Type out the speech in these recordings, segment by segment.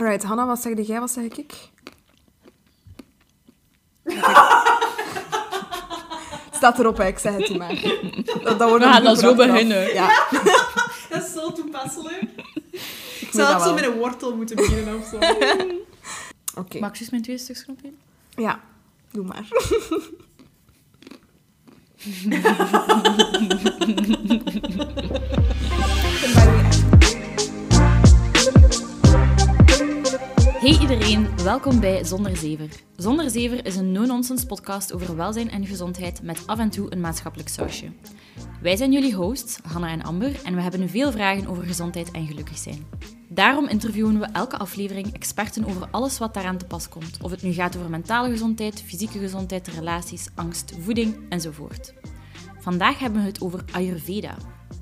Alright, Hanna, wat zeg jij, wat zeg ik? Staat erop, hè. ik zeg het u maar. Dat, dat wordt We een gaan dan goed zo beginnen. Ja, Dat is zo toepasselijk. Ik zou dat ook zo met een wortel moeten beginnen of zo. oké. Mag ik eens mijn twee stuks knopje? Ja, doe maar. Iedereen, welkom bij Zonder Zever. Zonder Zever is een no-nonsense podcast over welzijn en gezondheid met af en toe een maatschappelijk sausje. Wij zijn jullie hosts, Hanna en Amber, en we hebben veel vragen over gezondheid en gelukkig zijn. Daarom interviewen we elke aflevering experten over alles wat daaraan te pas komt. Of het nu gaat over mentale gezondheid, fysieke gezondheid, relaties, angst, voeding enzovoort. Vandaag hebben we het over Ayurveda.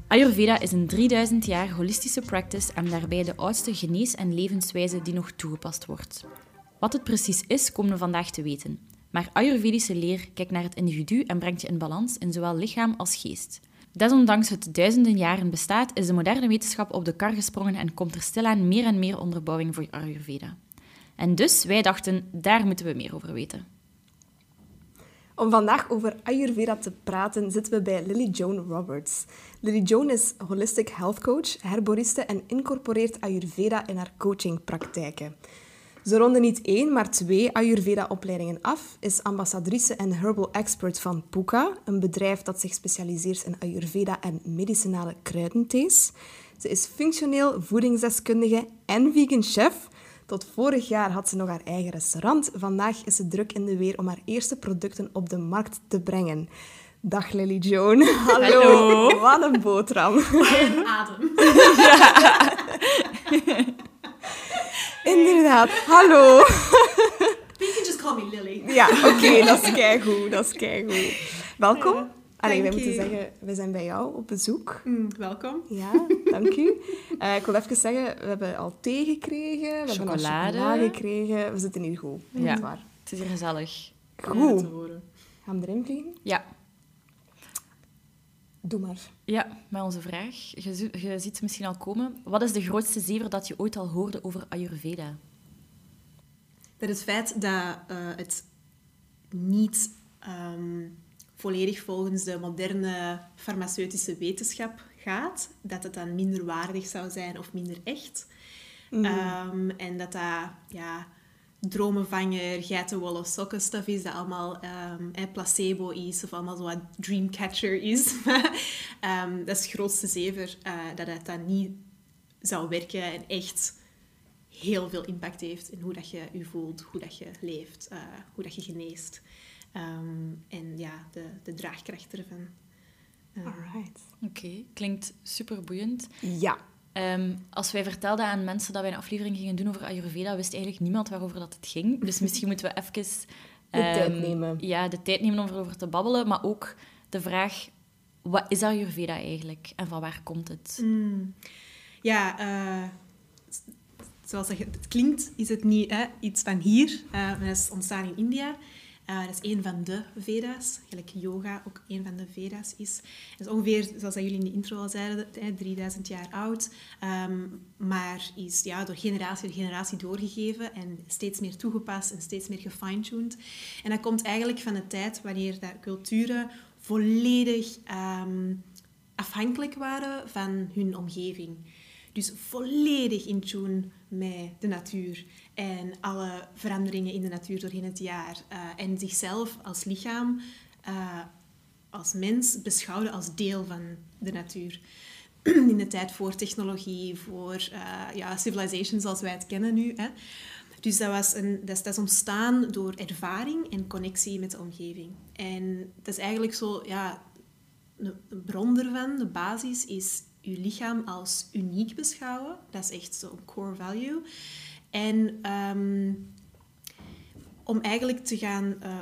Ayurveda is een 3000 jaar holistische practice en daarbij de oudste genees- en levenswijze die nog toegepast wordt. Wat het precies is, komen we vandaag te weten. Maar Ayurvedische leer kijkt naar het individu en brengt je in balans in zowel lichaam als geest. Desondanks het duizenden jaren bestaat, is de moderne wetenschap op de kar gesprongen en komt er stilaan meer en meer onderbouwing voor Ayurveda. En dus, wij dachten, daar moeten we meer over weten. Om vandaag over Ayurveda te praten zitten we bij Lily Joan Roberts. Lily Joan is holistic health coach, herboriste en incorporeert Ayurveda in haar coachingpraktijken. Ze ronde niet één, maar twee Ayurveda-opleidingen af, is ambassadrice en herbal expert van Puka, een bedrijf dat zich specialiseert in Ayurveda en medicinale kruidenthees. Ze is functioneel voedingsdeskundige en vegan chef. Tot vorig jaar had ze nog haar eigen restaurant. Vandaag is ze druk in de weer om haar eerste producten op de markt te brengen. Dag Lily Joan. Hallo. Hallo. Wat een boterham. En adem. Inderdaad. Hallo. You can just call me Lily. Ja, oké, dat is keigoed. Dat is keigoed. Welkom. Allee, wij Dank moeten zeggen, we zijn bij jou op bezoek. Mm, welkom. Ja, dank u. Eh, ik wil even zeggen, we hebben al thee gekregen, we hebben al Chocolade. chocolade gekregen. We zitten hier goed. Ja. Het is hier gezellig. Ja, Goed. Gaan we erin vliegen? Ja, Doe maar. Ja, met onze vraag. Je, je ziet ze misschien al komen. Wat is de grootste zever dat je ooit al hoorde over Ayurveda? Dat het feit dat eh, het niet ehm, volledig volgens de moderne farmaceutische wetenschap gaat, dat het dan minder waardig zou zijn of minder echt. Ehm, en dat dat ja, dromenvanger, geitenwolle sokken stuff is, dat allemaal ehm, eh, placebo is of allemaal zo wat dreamcatcher is. Ehm, dat is het grootste zever, eh, dat het dan niet zou werken en echt heel veel impact heeft in hoe dat je je voelt, hoe dat je leeft, eh, hoe dat je geneest. Ehm, en ja, de, de draagkracht ervan. Eh, Alright. Oké, klinkt super boeiend. Ja. Ehm, als wij vertelden aan mensen dat wij een aflevering gingen doen over Ayurveda, wist eigenlijk niemand waarover dat het ging. Dus misschien moeten we even... De tijd ehm, nemen. Ja, de tijd nemen om erover te babbelen. Maar ook de vraag, wat is Ayurveda eigenlijk? En van waar komt het? Mm. Ja, eh, zoals het klinkt, is het niet hè, iets van hier. Eh, maar dat is ontstaan in India. Eh, dat is een van de Veda's, gelijk yoga ook een van de Veda's is. Dat is ongeveer, zoals jullie in de intro al zeiden, hè, 3000 jaar oud. Ehm, maar is ja, door generatie door generatie doorgegeven en steeds meer toegepast en steeds meer gefine-tuned. En dat komt eigenlijk van de tijd wanneer dat culturen volledig ehm, afhankelijk waren van hun omgeving. Dus volledig in tune met de natuur en alle veranderingen in de natuur doorheen het jaar. eh, en zichzelf als lichaam, eh, als mens, beschouwden als deel van de natuur. In de tijd voor technologie, voor eh, ja, civilization zoals wij het kennen nu. Hè. Dus dat, was een, dat, is, ontstaan door ervaring en connectie met de omgeving. En dat is eigenlijk zo, ja, de bron ervan, de basis, is je lichaam als uniek beschouwen. Dat is echt zo'n core value. En ehm, om eigenlijk te gaan eh,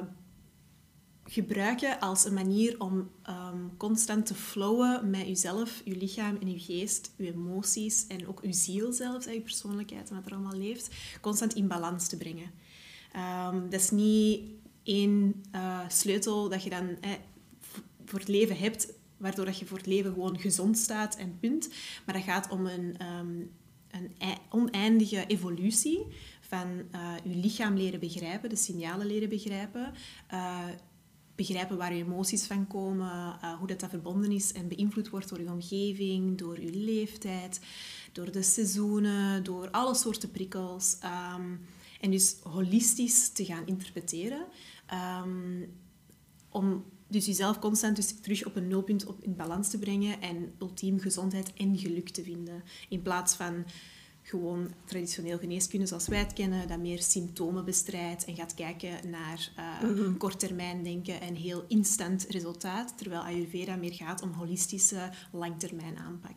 gebruiken als een manier om ehm, constant te flowen met jezelf, je lichaam en je geest, je emoties en ook je ziel zelfs, je persoonlijkheid en wat er allemaal leeft, constant in balans te brengen. Ehm, dat is niet één eh, sleutel dat je dan eh, voor het leven hebt, waardoor dat je voor het leven gewoon gezond staat en punt. Maar dat gaat om een, een ei- oneindige evolutie van eh je lichaam leren begrijpen, de signalen leren begrijpen, eh, begrijpen waar je emoties van komen, eh, hoe dat, dat verbonden is en beïnvloed wordt door je omgeving, door je leeftijd, door de seizoenen, door alle soorten prikkels. Ehm, en dus holistisch te gaan interpreteren. Ehm, om dus jezelf constant dus terug op een nulpunt op, in balans te brengen en ultiem gezondheid en geluk te vinden. In plaats van gewoon traditioneel geneeskunde zoals wij het kennen, dat meer symptomen bestrijdt en gaat kijken naar uh, korttermijn denken en heel instant resultaat, terwijl Ayurveda meer gaat om holistische langtermijn aanpak.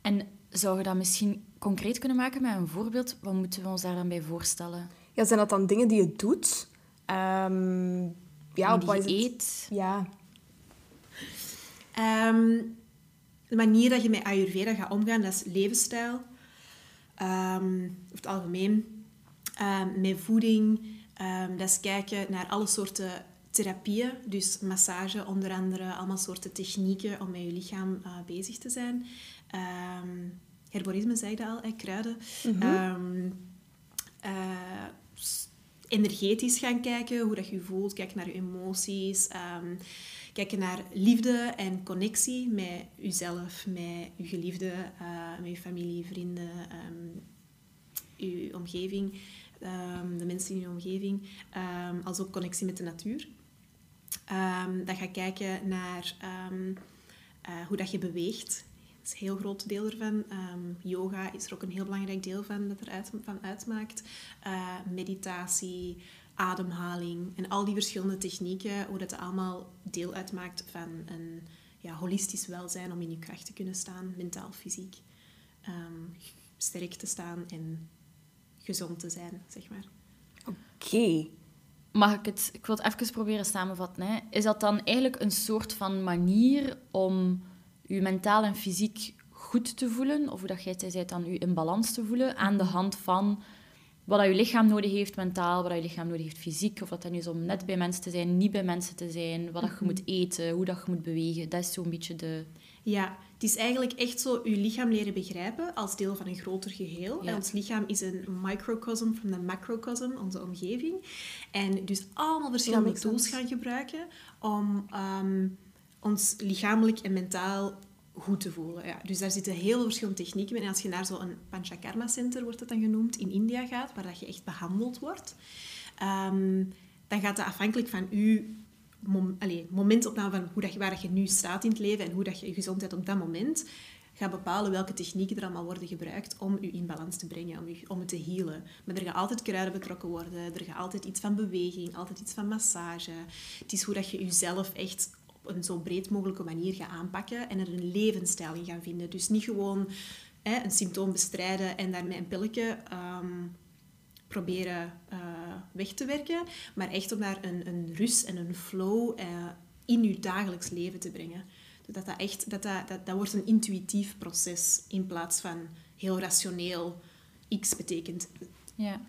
En zou je dat misschien concreet kunnen maken met een voorbeeld? Wat moeten we ons daar dan bij voorstellen? Ja, zijn dat dan dingen die je doet? Ehm, ja, die wat je eet? Ja. Ehm, de manier dat je met Ayurveda gaat omgaan, dat is levensstijl. Ehm, over het algemeen. Ehm, met voeding. Dat is kijken naar alle soorten therapieën. Dus massage onder andere. Allemaal soorten technieken om met je lichaam eh, bezig te zijn. Herborisme, zei ik dat al, kruiden. S- energetisch gaan kijken, hoe dat je je voelt. Kijken naar je emoties. ehm, kijken naar liefde en connectie met jezelf, met je geliefde, eh, met je familie, vrienden, ehm, je omgeving, ehm, de mensen in je omgeving. als ook connectie met de natuur. Dan ga ik kijken naar eh, hoe dat je beweegt. Is een heel groot deel ervan. Ehm, yoga is er ook een heel belangrijk deel van dat eruit van uitmaakt. Eh, meditatie, ademhaling en al die verschillende technieken, hoe dat allemaal deel uitmaakt van een ja, holistisch welzijn om in je kracht te kunnen staan, mentaal, fysiek. Ehm, sterk te staan en gezond te zijn, zeg maar. Oké. Mag ik het... Ik wil het even proberen samenvatten. Hè. Is dat dan eigenlijk een soort van manier om je mentaal en fysiek goed te voelen? Of hoe dat jij zei, dan je in balans te voelen aan de hand van wat dat je lichaam nodig heeft mentaal, wat dat je lichaam nodig heeft fysiek. Of dat dat nu is om net bij mensen te zijn, niet bij mensen te zijn. Wat dat je moet eten, hoe dat je moet bewegen. Dat is zo'n beetje de... Ja, het is eigenlijk echt zo je lichaam leren begrijpen als deel van een groter geheel. Ja. En ons lichaam is een microcosm van de macrocosm, onze omgeving. En dus allemaal verschillende tools gaan gebruiken om ehm, ons lichamelijk en mentaal goed te voelen. Ja, dus daar zitten heel veel verschillende technieken in. En als je naar zo'n Panchakarma Center, wordt het dan genoemd, in India gaat, waar dat je echt behandeld wordt, ehm, dan gaat dat afhankelijk van je mom allee, momentopname van hoe dat waar dat je nu staat in het leven en hoe dat je je gezondheid op dat moment gaat bepalen welke technieken er allemaal worden gebruikt om je in balans te brengen, om, je, om het te healen. Maar er gaan altijd kruiden betrokken worden, er gaat altijd iets van beweging, altijd iets van massage. Het is hoe dat je jezelf echt op een zo breed mogelijke manier gaat aanpakken en er een levensstijl in gaan vinden. Dus niet gewoon hè, een symptoom bestrijden en daarmee een pilletje ehm, proberen eh, weg te werken, maar echt om daar een, een rust en een flow eh, in je dagelijks leven te brengen. Dat, dat, echt, dat, dat, dat, dat wordt een intuïtief proces in plaats van heel rationeel. X betekent Ja.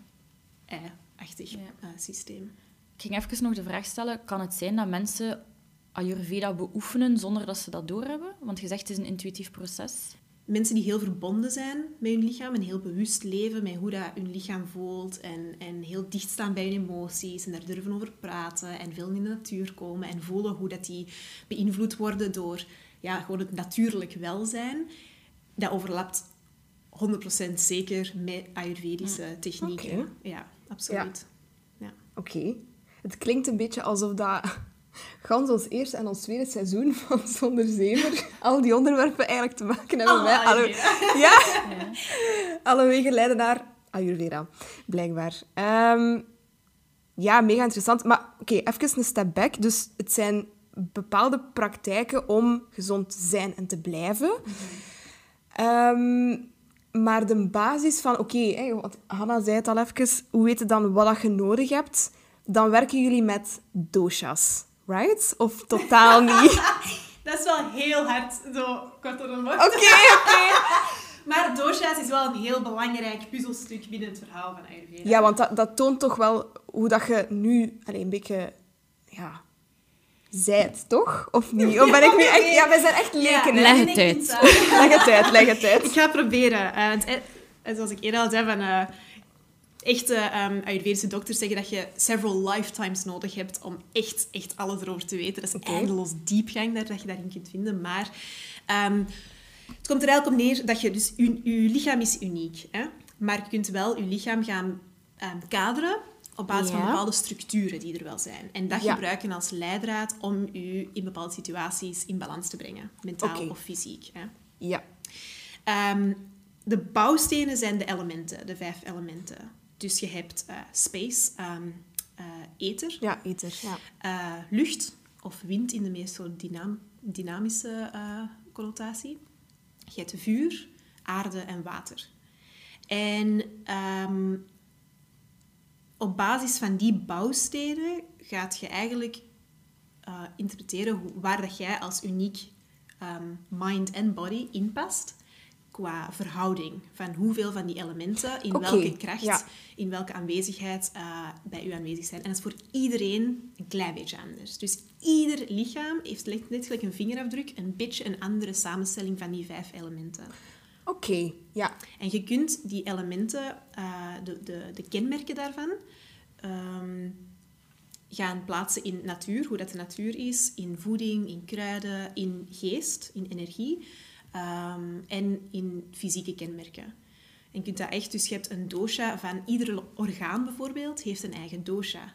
Y-achtig Ja. eh, systeem. Ik ging even nog de vraag stellen, kan het zijn dat mensen Ayurveda beoefenen zonder dat ze dat doorhebben? Want je zegt het is een intuïtief proces. Mensen die heel verbonden zijn met hun lichaam en heel bewust leven met hoe dat hun lichaam voelt en, en heel dicht staan bij hun emoties en daar durven over praten en veel in de natuur komen en voelen hoe dat die beïnvloed worden door ja, gewoon het natuurlijk welzijn, dat overlapt 100% zeker met Ayurvedische technieken. Oké. Ja, absoluut. Ja. Oké. Het klinkt een beetje alsof dat gans ons eerste en ons tweede seizoen van Zonder Zever al die onderwerpen eigenlijk te maken hebben met... Oh, alle, ja, alle wegen leiden naar Ayurveda, blijkbaar. Ehm, ja, mega interessant. Maar oké, even een step back. Dus het zijn bepaalde praktijken om gezond te zijn en te blijven. Ehm, maar de basis van, oké, want Hanna zei het al even, hoe weet je dan wat je nodig hebt? Dan werken jullie met doshas, right? Of totaal niet? Dat is wel heel hard, zo kort door de bocht. Oké, oké. Maar dosha's is wel een heel belangrijk puzzelstuk binnen het verhaal van Ayurveda. Ja, want dat, dat toont toch wel hoe dat je nu allee, een beetje ja, zij het, toch? Of niet? Of ben ik nu echt... Ja, wij zijn echt leken. hè? Leg het ik uit. Leg het uit, leg het uit. Ik ga het proberen. Eh, zoals ik eerder al zei, van, eh, echte ehm Ayurvedische dokters zeggen dat je several lifetimes nodig hebt om echt, echt alles erover te weten. Dat is een Oké. eindeloos diepgang daar, dat je daarin kunt vinden. Maar ehm, het komt er eigenlijk op neer dat je... Dus, je, je lichaam is uniek. Hè? Maar je kunt wel je lichaam gaan ehm, kaderen op basis van bepaalde structuren die er wel zijn. En dat Ja. gebruiken als leidraad om je in bepaalde situaties in balans te brengen. Mentaal of fysiek. Hè? Ja. De bouwstenen zijn de elementen, de vijf elementen. Dus je hebt eh, space, eh, ether, Ja, Ether. Ja. eh, lucht of wind in de meest dynam- dynamische connotatie. Je hebt vuur, aarde en water. En ehm, op basis van die bouwstenen gaat je eigenlijk interpreteren hoe, waar dat jij als uniek ehm, mind en body inpast qua verhouding van hoeveel van die elementen in welke kracht, ja. in welke aanwezigheid eh, bij u aanwezig zijn. En dat is voor iedereen een klein beetje anders. Dus ieder lichaam heeft net net gelijk een vingerafdruk een beetje een andere samenstelling van die vijf elementen. Oké, ja. En je kunt die elementen, eh, de, de, de kenmerken daarvan, ehm, gaan plaatsen in natuur, hoe dat de natuur is, in voeding, in kruiden, in geest, in energie ehm, en in fysieke kenmerken. En je kunt dat echt, dus je hebt een dosha van ieder orgaan bijvoorbeeld, heeft een eigen dosha.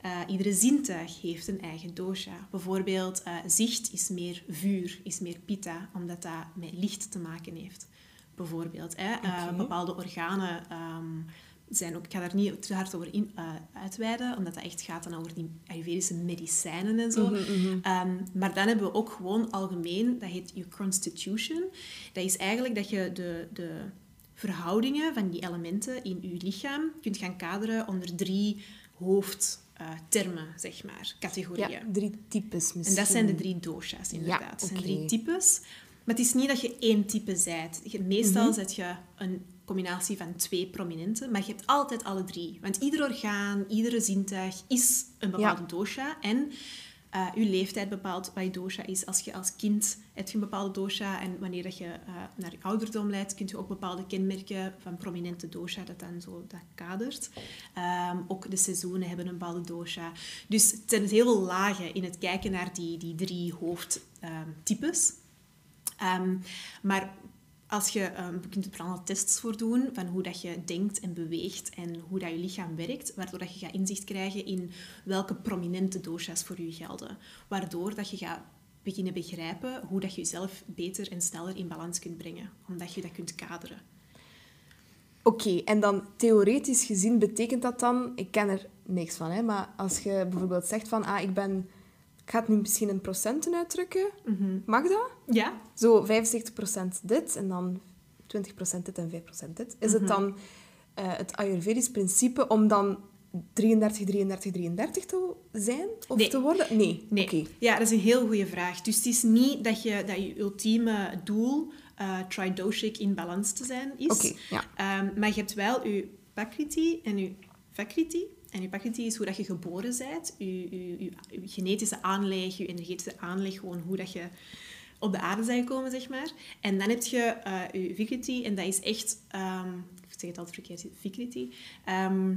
Eh, iedere zintuig heeft een eigen dosha. Bijvoorbeeld, eh, zicht is meer vuur, is meer pitta, omdat dat met licht te maken heeft. Bijvoorbeeld, hè. Eh, Oké. bepaalde organen ehm, zijn ook... Ik ga daar niet te hard over in, eh, uitweiden, omdat dat echt gaat dan over die Ayurvedische medicijnen en zo. Ehm, maar dan hebben we ook gewoon algemeen, dat heet je constitution. Dat is eigenlijk dat je de... de verhoudingen van die elementen in je lichaam kunt gaan kaderen onder drie hoofdtermen, zeg maar, categorieën. ja. Drie types misschien. En dat zijn de drie dosha's, inderdaad. Ja, Dat zijn drie types. Maar het is niet dat je één type zijt. Meestal Mhm. zet je een combinatie van twee prominente, maar je hebt altijd alle drie. Want ieder orgaan, iedere zintuig is een bepaalde Ja. dosha. En eh, je leeftijd bepaalt wat je dosha is. Als je als kind heb je een bepaalde dosha en wanneer dat je eh, naar je ouderdom leidt, kun je ook bepaalde kenmerken van prominente dosha dat dan zo dat kadert. Ehm, ook de seizoenen hebben een bepaalde dosha. Dus het zijn heel veel lagen in het kijken naar die, die drie hoofdtypes. Ehm, maar als je, ehm, je kunt er allemaal tests voor doen van hoe dat je denkt en beweegt en hoe dat je lichaam werkt, waardoor dat je gaat inzicht krijgen in welke prominente dosha's voor je gelden. Waardoor dat je gaat beginnen begrijpen hoe dat je jezelf beter en sneller in balans kunt brengen, omdat je dat kunt kaderen. Oké, en dan theoretisch gezien betekent dat dan... Ik ken er niks van, hè, maar als je bijvoorbeeld zegt van... Ah, ik ben... Ik ga het nu misschien in procenten uitdrukken. Mag dat? Ja, Zo 75% dit en dan 20% dit en 5% dit. Is het dan eh, het Ayurvedisch principe om dan 33, 33, 33 te zijn? Of Nee. te worden? Nee. Nee. Oké. Ja, dat is een heel goede vraag. Dus het is niet dat je, dat je ultieme doel eh tridoshic in balans te zijn is. Oké, ja. Ehm, maar je hebt wel je Pakriti en je Vakriti. En je Pakriti is hoe dat je geboren bent. Je, genetische aanleg, je energetische aanleg, gewoon hoe dat je op de aarde bent gekomen, zeg maar. En dan heb je eh, je Vikriti en dat is echt... ehm, ik zeg het altijd verkeerd, Vikriti. Ehm,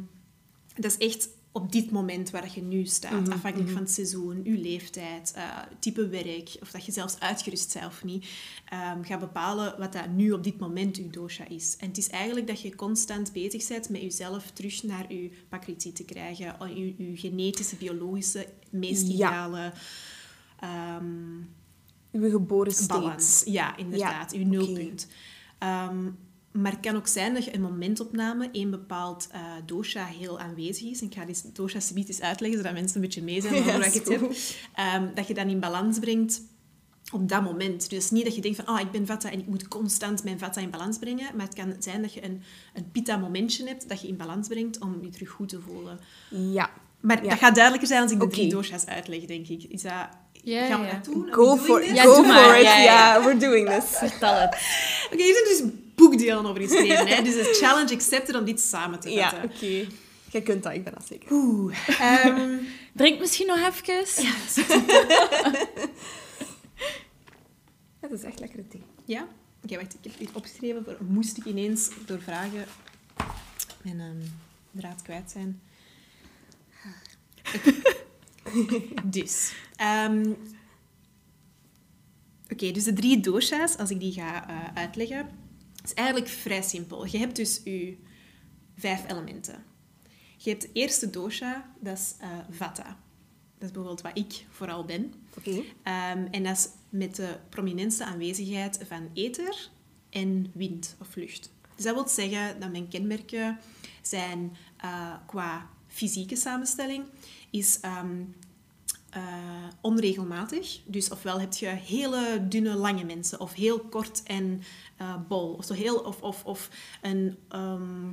dat is echt op dit moment waar dat je nu staat, afhankelijk van het seizoen, je leeftijd, eh, type werk, of dat je zelfs uitgerust bent of niet, ehm gaat bepalen wat dat nu op dit moment je dosha is. En het is eigenlijk dat je constant bezig bent met jezelf terug naar je pakriti te krijgen, je, je genetische, biologische, meest Ja. ideale ehm, Uw geboren balans. Ja, inderdaad. Ja, uw nulpunt. Ehm, maar het kan ook zijn dat je een momentopname een bepaald eh, dosha heel aanwezig is. En ik ga die dosha eens uitleggen, zodat mensen een beetje mee zijn over Ja, wat ik het heb. Ehm, dat je dan in balans brengt op dat moment. Dus niet dat je denkt van, ah, ik ben vata en ik moet constant mijn vata in balans brengen. Maar het kan zijn dat je een, een pitta-momentje hebt dat je in balans brengt om je terug goed te voelen. Ja. Maar Ja. dat gaat duidelijker zijn als ik de Oké. drie dosha's uitleg, denk ik. Is dat... Ja, gaan we ja. dat doen? Go for, go for it. Ja. we're doing this. Vertel het. Oké, hier zijn dus boekdelen over geschreven. Hè? Dus een challenge accepted om dit samen te Ja, vatten. oké. Jij kunt dat, ik ben dat zeker. Oeh. ehm, Drink misschien nog even. Het is echt lekkere thee. ja? Oké, wacht. Ik heb dit opgeschreven. Voor, moest ik ineens door vragen mijn ehm, draad kwijt zijn. Oké. dus. ehm, Oké, dus de drie dosha's, als ik die ga eh, uitleggen, is eigenlijk vrij simpel. Je hebt dus je vijf elementen. Je hebt de eerste dosha, dat is eh, vata. Dat is bijvoorbeeld wat ik vooral ben. Oké. Ehm, en dat is met de prominente aanwezigheid van ether en wind of lucht. Dus dat wil zeggen dat mijn kenmerken zijn eh, qua fysieke samenstelling is ehm, eh, onregelmatig. Dus ofwel heb je hele dunne, lange mensen, of heel kort en eh, bol, of, zo heel, of, of, of een... ehm,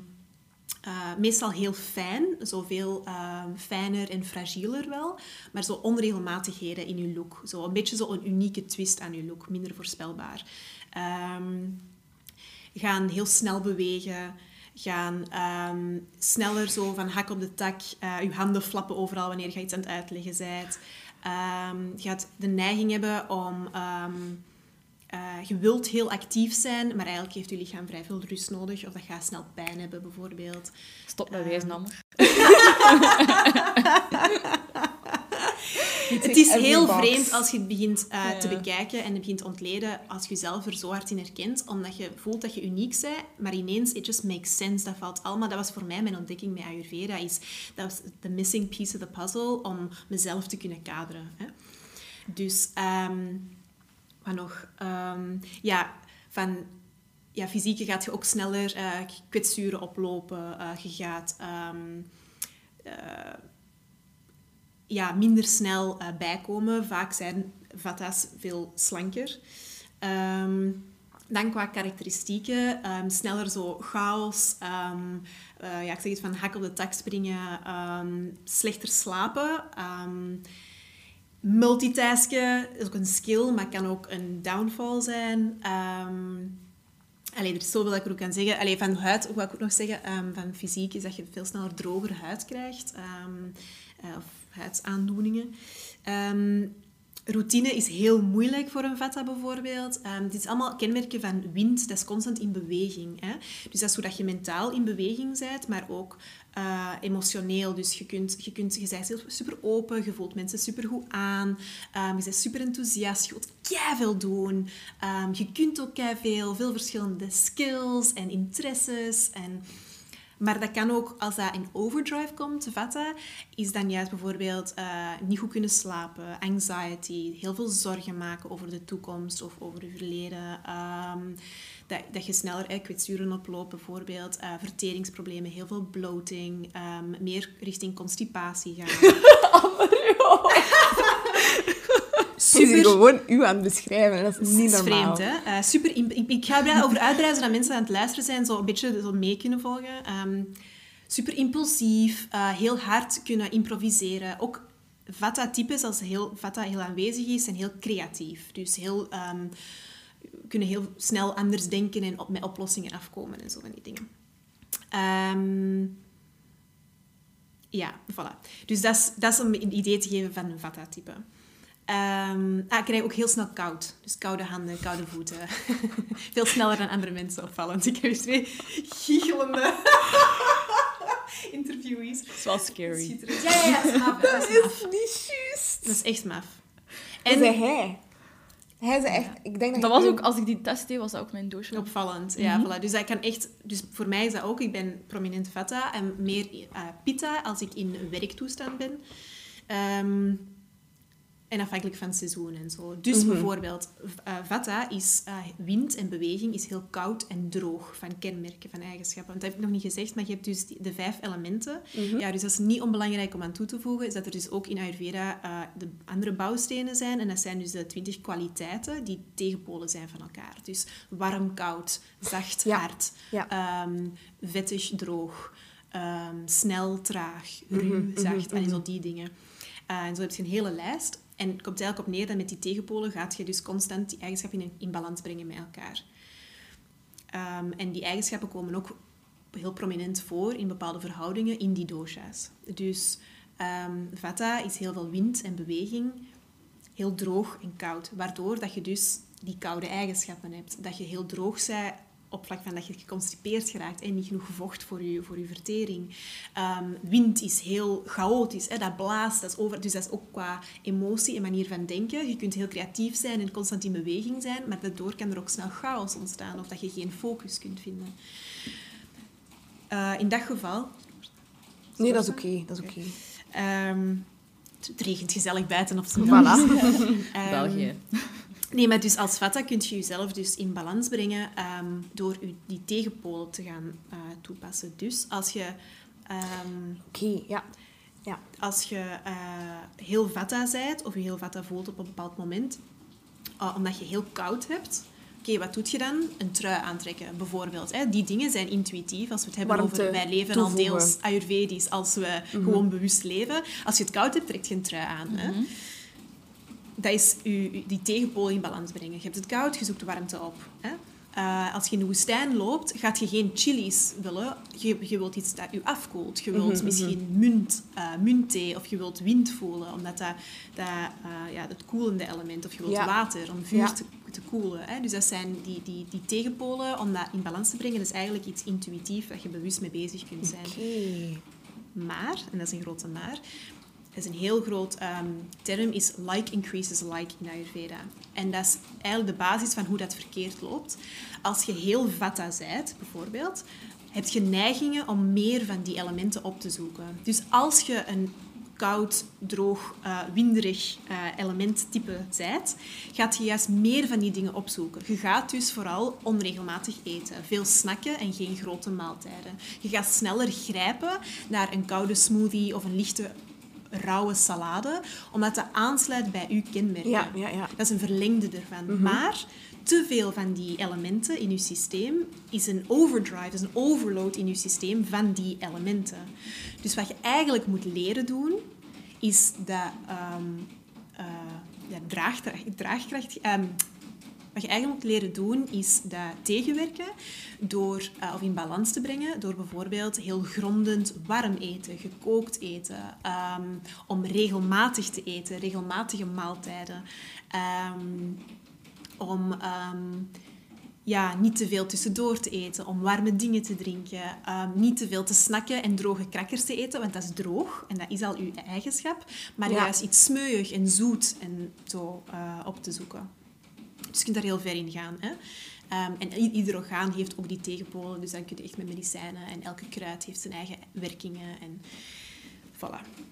uh, meestal heel fijn, zoveel uh, fijner en fragieler wel, maar zo onregelmatigheden in je look. Zo een beetje zo een unieke twist aan je look, minder voorspelbaar. Ehm, gaan heel snel bewegen, gaan ehm, sneller zo van hak op de tak, uh, je handen flappen overal wanneer je iets aan het uitleggen bent. Ehm, je gaat de neiging hebben om... eh, je wilt heel actief zijn, maar eigenlijk heeft je lichaam vrij veel rust nodig. Of dat gaat snel pijn hebben, bijvoorbeeld. Stop met Amber. Het is heel box. vreemd als je het begint eh, te bekijken en het begint te ontleden, als je jezelf er zo hard in herkent, omdat je voelt dat je uniek bent, maar ineens, it just makes sense, dat valt allemaal. Dat was voor mij mijn ontdekking met Ayurveda, is, dat was the missing piece of the puzzle om mezelf te kunnen kaderen. Hè. Dus, ehm, wat nog? Ehm, ja, van... Ja, fysiek gaat je ook sneller eh kwetsuren oplopen. eh, je gaat... ehm, eh, ja, minder snel eh, bijkomen. Vaak zijn vata's veel slanker. Ehm, dan qua karakteristieken, ehm, sneller zo chaos, ehm, eh, ja, ik zeg het van hak op de tak springen, slechter slapen. multitasken is ook een skill, maar kan ook een downfall zijn. Ehm Allee, er is zoveel dat ik er ook kan zeggen. Allee, van huid, wat ik ook nog zeggen, van fysiek is dat je veel sneller droger huid krijgt. eh, of huidsaandoeningen. Ehm, routine is heel moeilijk voor een vata bijvoorbeeld. Ehm dit is allemaal kenmerken van wind, dat is constant in beweging. Hè? Dus dat is zodat je mentaal in beweging bent, maar ook eh, emotioneel. Dus je, kunt, je, kunt, je bent super open, je voelt mensen super goed aan, ehm, je bent super enthousiast, je wilt veel doen. Je kunt ook veel, veel verschillende skills en interesses en... Maar dat kan ook, als dat in overdrive komt, vata, is dan juist bijvoorbeeld eh, niet goed kunnen slapen, anxiety, heel veel zorgen maken over de toekomst of over het verleden. Ehm, dat, dat je sneller eh, kwetsuren oploopt, bijvoorbeeld. eh, verteringsproblemen, heel veel bloating, ehm, meer richting constipatie gaan. Ze is gewoon u aan het beschrijven. Dat is niet Het is normaal. vreemd, hè? Eh, super ik, ik ga er over uitbreiden zodat mensen aan het luisteren zijn, zo een beetje zo mee kunnen volgen. Ehm, super impulsief, eh, heel hard kunnen improviseren. Ook Vata-types, als heel, Vata heel aanwezig is, zijn heel creatief. Dus heel, ehm, kunnen heel snel anders denken en op, met oplossingen afkomen en zo van die dingen. Ehm, ja, voilà. Dus dat is, dat is om een idee te geven van een Vata-type. Ehm, ah, ik krijg ook heel snel koud. Dus koude handen, koude voeten. Veel sneller dan andere mensen opvallend. Ik heb hier twee giechelende interviewees. Dat is wel scary. Ja, ja, ja, dat is maf. Dat is maf. niet juist. Dat is echt maf. En zei hij. Hij zei echt... Ik denk dat, Dat was ook, als ik die test deed, was dat ook mijn doosje. opvallend. Ja, voilà. Dus, dat kan echt, dus voor mij is dat ook. Ik ben prominent vata en meer eh, pitta als ik in werktoestand ben. Ehm, en afhankelijk van het seizoen en zo. Dus bijvoorbeeld, eh, vata is eh, wind en beweging is heel koud en droog van kenmerken, van eigenschappen. Want dat heb ik nog niet gezegd, maar je hebt dus de vijf elementen. Ja, dus dat is niet onbelangrijk om aan toe te voegen, is dat er dus ook in Ayurveda eh, de andere bouwstenen zijn. En dat zijn dus de twintig kwaliteiten die tegenpolen zijn van elkaar. Dus warm, koud, zacht, Ja. hard, Ja. ehm, vettig, droog, ehm, snel, traag, ruw, zacht. en zo die dingen. En zo heb je een hele lijst. En het komt eigenlijk op neer dat met die tegenpolen gaat je dus constant die eigenschappen in, balans brengen met elkaar. Ehm, en die eigenschappen komen ook heel prominent voor in bepaalde verhoudingen in die dosha's. Dus ehm, vata is heel veel wind en beweging, heel droog en koud, waardoor dat je dus die koude eigenschappen hebt. Dat je heel droog bent op vlak van dat je geconstipeerd geraakt en niet genoeg vocht voor je, voor je vertering. Ehm, wind is heel chaotisch, hè? dat blaast, dat is over. Dus dat is ook qua emotie en manier van denken. Je kunt heel creatief zijn en constant in beweging zijn, maar daardoor kan er ook snel chaos ontstaan of dat je geen focus kunt vinden. Uh, in dat geval... Nee, dat is oké. dat is oké. Ehm, het regent gezellig buiten op zo'n Voilà. um, België. Nee, maar dus als vata kun je jezelf dus in balans brengen um, door die tegenpolen te gaan uh, toepassen. Dus als je... Um, Oké, okay, ja. ja. Als je uh, heel vata bent, of je heel vata voelt op een bepaald moment, uh, omdat je heel koud hebt... Oké, okay, wat doet je dan? Een trui aantrekken, bijvoorbeeld. Hè? Die dingen zijn intuïtief. Als we het hebben Warmte over... Wij leven al deels ayurvedisch als we mm -hmm. gewoon bewust leven. Als je het koud hebt, trek je een trui aan. Mm -hmm. hè? Dat is u, die tegenpool in balans brengen. Je hebt het koud, je zoekt warmte op. Hè? Uh, als je in de woestijn loopt, gaat je geen chilies willen. Je, je wilt iets dat je afkoelt. Je wilt mm -hmm. misschien munt, uh, muntthee of je wilt wind voelen, omdat dat, dat uh, ja, het koelende element. Of je wilt ja. water om vuur ja. te, te koelen. Hè? Dus dat zijn die, die, die tegenpolen, om dat in balans te brengen, dat is eigenlijk iets intuïtief dat je bewust mee bezig kunt zijn. Okay. Maar, en dat is een grote maar, is een heel groot um, term, is like increases like in Ayurveda. En dat is eigenlijk de basis van hoe dat verkeerd loopt. Als je heel vata bent, bijvoorbeeld, heb je neigingen om meer van die elementen op te zoeken. Dus als je een koud, droog, uh, winderig uh, elementtype zijt, gaat je juist meer van die dingen opzoeken. Je gaat dus vooral onregelmatig eten. Veel snacken en geen grote maaltijden. Je gaat sneller grijpen naar een koude smoothie of een lichte rauwe salade, omdat dat aansluit bij uw kenmerken. Ja, ja, ja. Dat is een verlengde ervan. Mm -hmm. Maar te veel van die elementen in uw systeem is een overdrive, is een overload in uw systeem van die elementen. Dus wat je eigenlijk moet leren doen, is dat um, uh, ja, draagkracht, draagkracht um, wat je eigenlijk moet leren doen, is dat tegenwerken door, uh, of in balans te brengen door bijvoorbeeld heel grondend warm eten, gekookt eten, um, om regelmatig te eten, regelmatige maaltijden, um, om um, ja, niet te veel tussendoor te eten, om warme dingen te drinken, niet te veel te snakken en droge crackers te eten, want dat is droog en dat is al uw eigenschap, maar ja. juist iets smeuig en zoet en zo uh, op te zoeken. Dus je kunt daar heel ver in gaan. Hè? Um, en ieder orgaan heeft ook die tegenpolen, dus dan kun je echt met medicijnen en elke kruid heeft zijn eigen werkingen. En voilà.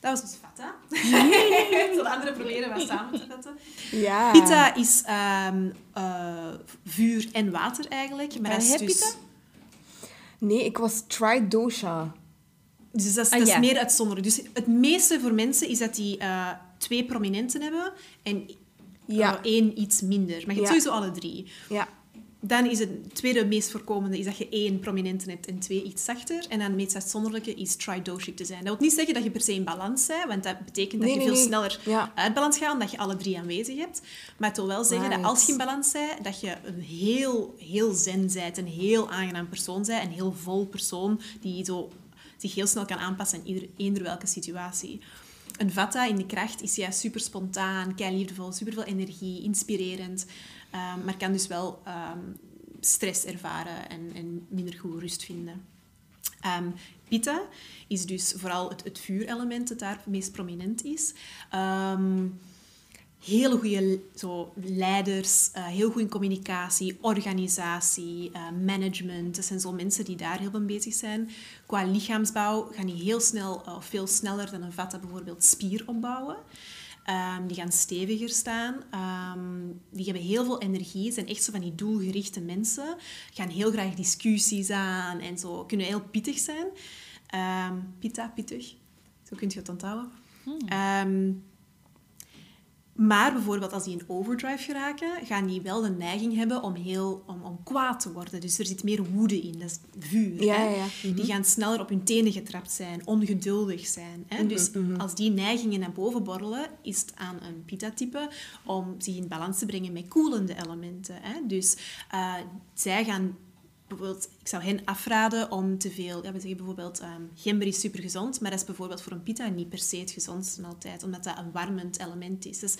Dat was dus vata. De andere proberen wat samen te vatten. Ja. Pitta is um, uh, vuur en water eigenlijk. Maar en dat is dus... Pitta? Nee, ik was tridosha. Dus dat is, ah, dat is ja. meer uitzonderlijk. Dus het meeste voor mensen is dat die uh, twee prominenten hebben en ja. Uh, één iets minder. Maar je hebt ja. sowieso alle drie. Ja. Dan is het tweede meest voorkomende is dat je één prominente hebt en twee iets zachter. En dan het meest uitzonderlijke is tridoshic te zijn. Dat wil niet zeggen dat je per se in balans bent, want dat betekent dat nee, je nee, veel nee. sneller ja. uit balans gaat, omdat je alle drie aanwezig hebt. Maar het wil wel zeggen right. dat als je in balans bent, dat je een heel, heel zen bent, een heel aangenaam persoon bent, een heel vol persoon die zo zich heel snel kan aanpassen aan ieder, eender welke situatie een vata in de kracht is juist super spontaan, kei liefdevol, super veel energie, inspirerend, um, maar kan dus wel um, stress ervaren en, en, minder goed rust vinden. Um, Pitta is dus vooral het, het vuurelement dat daar het meest prominent is. Hele goede zo, leiders, uh, heel goede communicatie, organisatie, uh, management. Dat zijn zo mensen die daar heel veel bezig zijn. Qua lichaamsbouw gaan die heel snel, of uh, veel sneller dan een vata bijvoorbeeld, spier opbouwen. Um, die gaan steviger staan. Um, die hebben heel veel energie. zijn echt zo van die doelgerichte mensen. Gaan heel graag discussies aan en zo. Kunnen heel pittig zijn. Um, pitta, pittig. Zo kun je het onthouden. Hmm. Maar bijvoorbeeld als die in overdrive geraken, gaan die wel de neiging hebben om, heel, om, om kwaad te worden. Dus er zit meer woede in, dat is vuur. Ja, hè? ja. Die mm-hmm. gaan sneller op hun tenen getrapt zijn, ongeduldig zijn. Hè? Mm-hmm, dus mm-hmm. als die neigingen naar boven borrelen, is het aan een pitta-type om zich in balans te brengen met koelende elementen. Hè? Dus uh, zij gaan bijvoorbeeld, ik zou hen afraden om te veel... Ja, we zeggen bijvoorbeeld, ehm gember is super gezond, maar dat is bijvoorbeeld voor een pita niet per se het gezondste altijd, omdat dat een warmend element is. Dus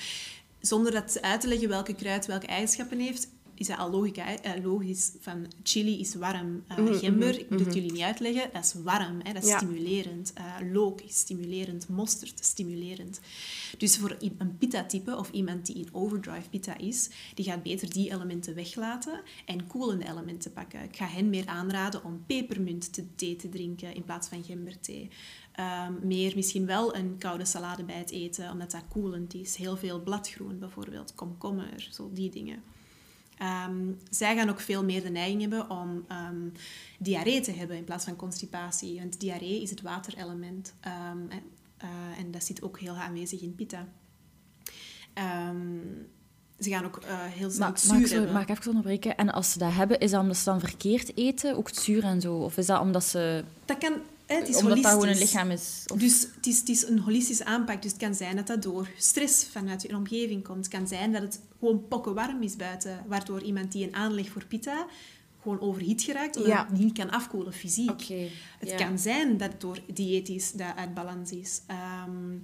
zonder dat uit te leggen welke kruid welke eigenschappen heeft, is dat al logica, hè? Eh, logisch. Van chili is warm. Gember, ik moet het jullie niet uitleggen, dat is warm. Hè? Dat is Ja. stimulerend. Eh look is stimulerend. Mosterd is stimulerend. Dus voor een pita-type of iemand die in overdrive pita is, die gaat beter die elementen weglaten en koelende elementen pakken. Ik ga hen meer aanraden om pepermunt te thee te drinken in plaats van gemberthee. Ehm, meer misschien wel een koude salade bij het eten, omdat dat koelend is. Heel veel bladgroen bijvoorbeeld, komkommer, zo die dingen. Ehm, zij gaan ook veel meer de neiging hebben om ehm, diarree te hebben in plaats van constipatie. Want diarree is het waterelement. Ehm, hè, eh, en dat zit ook heel aanwezig in pitta. Ehm, ze gaan ook eh, heel snel Maar, mag, ik zo, hebben. mag ik even onderbreken? En als ze dat hebben, is dat omdat ze dan verkeerd eten? Ook het zuur en zo? Of is dat omdat ze... Dat kan... hè, Het is omdat dat gewoon een holistisch. lichaam is? Of- Dus het is, het is een holistische aanpak. Dus het kan zijn dat dat door stress vanuit je omgeving komt. Het kan zijn dat het gewoon pokken warm is buiten. Waardoor iemand die een aanleg voor pita gewoon overhit geraakt. Omdat Ja. het niet kan afkoelen fysiek. Het ja. kan zijn dat het door diëtisch dat uit balans is. Ehm,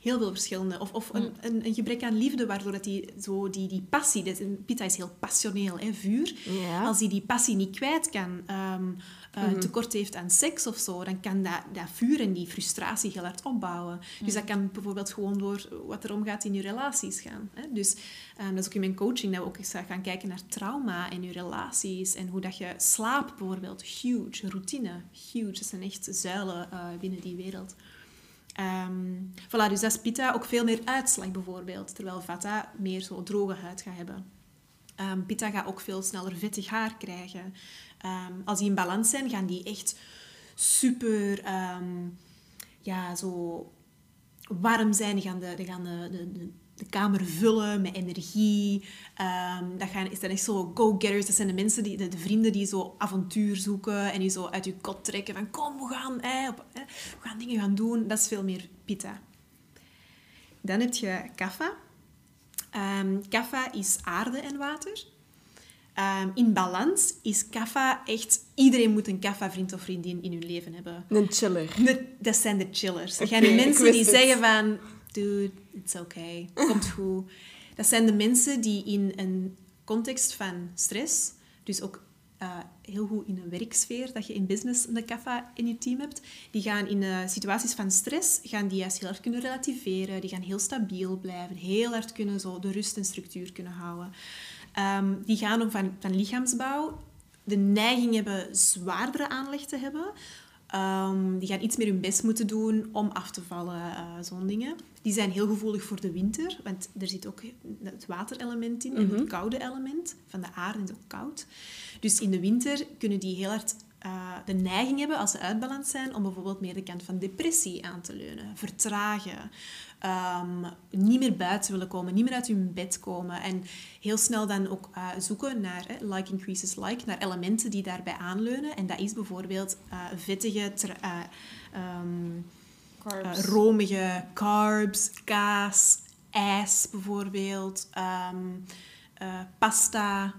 heel veel verschillende. Of, of Mm. een, een, een gebrek aan liefde, waardoor dat die, zo die, die passie... Dat, pita is heel passioneel, hè, vuur. Ja. Als hij die passie niet kwijt kan, eh, Mhm. tekort heeft aan seks of zo, dan kan dat, dat vuur en die frustratie heel hard opbouwen. Dus dat kan bijvoorbeeld gewoon door wat er omgaat in je relaties gaan. Hè? Dus ehm, dat is ook in mijn coaching, dat we ook eens gaan kijken naar trauma en je relaties en hoe dat je slaapt bijvoorbeeld. Huge. Routine. Huge. Dat zijn echt zuilen eh, binnen die wereld. Ehm voilà, dus dat is pitta ook veel meer uitslag bijvoorbeeld, terwijl vata meer zo droge huid gaat hebben. Ehm pitta gaat ook veel sneller vettig haar krijgen. Ehm, als die in balans zijn, gaan die echt super ehm, ja, zo warm zijn. Die gaan de, die gaan de, de, de, kamer vullen met energie. Ehm, dat gaan, is dan echt zo go-getters. Dat zijn de mensen, die, de, de vrienden die zo avontuur zoeken en die zo uit je kot trekken van kom, we gaan, hè, op, we gaan dingen gaan doen. Dat is veel meer pitta. Dan heb je kapha. Ehm kapha is aarde en water. Ehm, in balans is kapha echt... Iedereen moet een kapha-vriend of vriendin in hun leven hebben. Een chiller. Dat zijn de chillers. Dat zijn ik mensen die het. zeggen van... Dude, it's okay. Komt goed. Dat zijn de mensen die in een context van stress... Dus ook eh, heel goed in een werksfeer, dat je in business een kapha in je team hebt. Die gaan in eh, situaties van stress, gaan die juist heel hard kunnen relativeren. Die gaan heel stabiel blijven. Heel hard kunnen zo de rust en structuur kunnen houden. Ehm, die gaan ook van, van lichaamsbouw de neiging hebben zwaardere aanleg te hebben. Ehm, die gaan iets meer hun best moeten doen om af te vallen, eh, zo'n dingen. Die zijn heel gevoelig voor de winter, want er zit ook het waterelement in en het koude element. Van de aarde is ook koud. Dus in de winter kunnen die heel hard eh, de neiging hebben, als ze uitbalans zijn, om bijvoorbeeld meer de kant van depressie aan te leunen. Vertragen. Ehm, niet meer buiten willen komen, niet meer uit hun bed komen. En heel snel dan ook eh, zoeken naar, eh, like increases like, naar elementen die daarbij aanleunen. En dat is bijvoorbeeld eh, vettige, eh, ehm, Carbs. eh, romige carbs, kaas, ijs bijvoorbeeld, ehm, eh, pasta,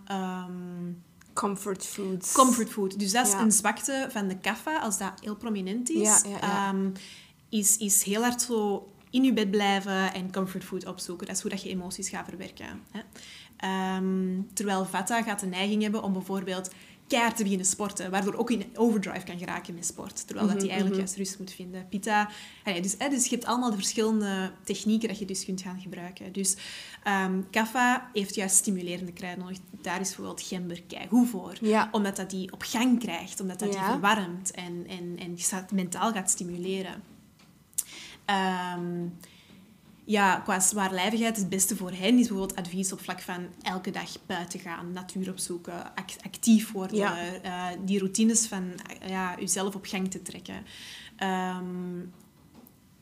Comfort foods. comfort food. Dus dat is Ja. een zwakte van de kaffa, als dat heel prominent is. Ja, ja, ja. is, is heel hard zo in je bed blijven en comfort food opzoeken. Dat is hoe dat je emoties gaat verwerken. Hè. Ehm, terwijl Vata gaat de neiging hebben om bijvoorbeeld keihard te beginnen sporten, waardoor ook in overdrive kan geraken met sport, terwijl dat hij eigenlijk juist rust moet vinden. Allee, dus, hè, dus je hebt allemaal de verschillende technieken dat je dus kunt gaan gebruiken. Dus ehm kaffa heeft juist stimulerende kruiden nodig. Daar is bijvoorbeeld gember goed voor. Ja. Omdat dat die op gang krijgt, omdat dat die verwarmt en, en, en mentaal gaat stimuleren. Ehm, ja, qua zwaarlijvigheid, het beste voor hen is bijvoorbeeld advies op vlak van elke dag buiten gaan, natuur opzoeken, act- actief worden, Ja. eh, die routines van eh, ja, jezelf op gang te trekken. Ehm,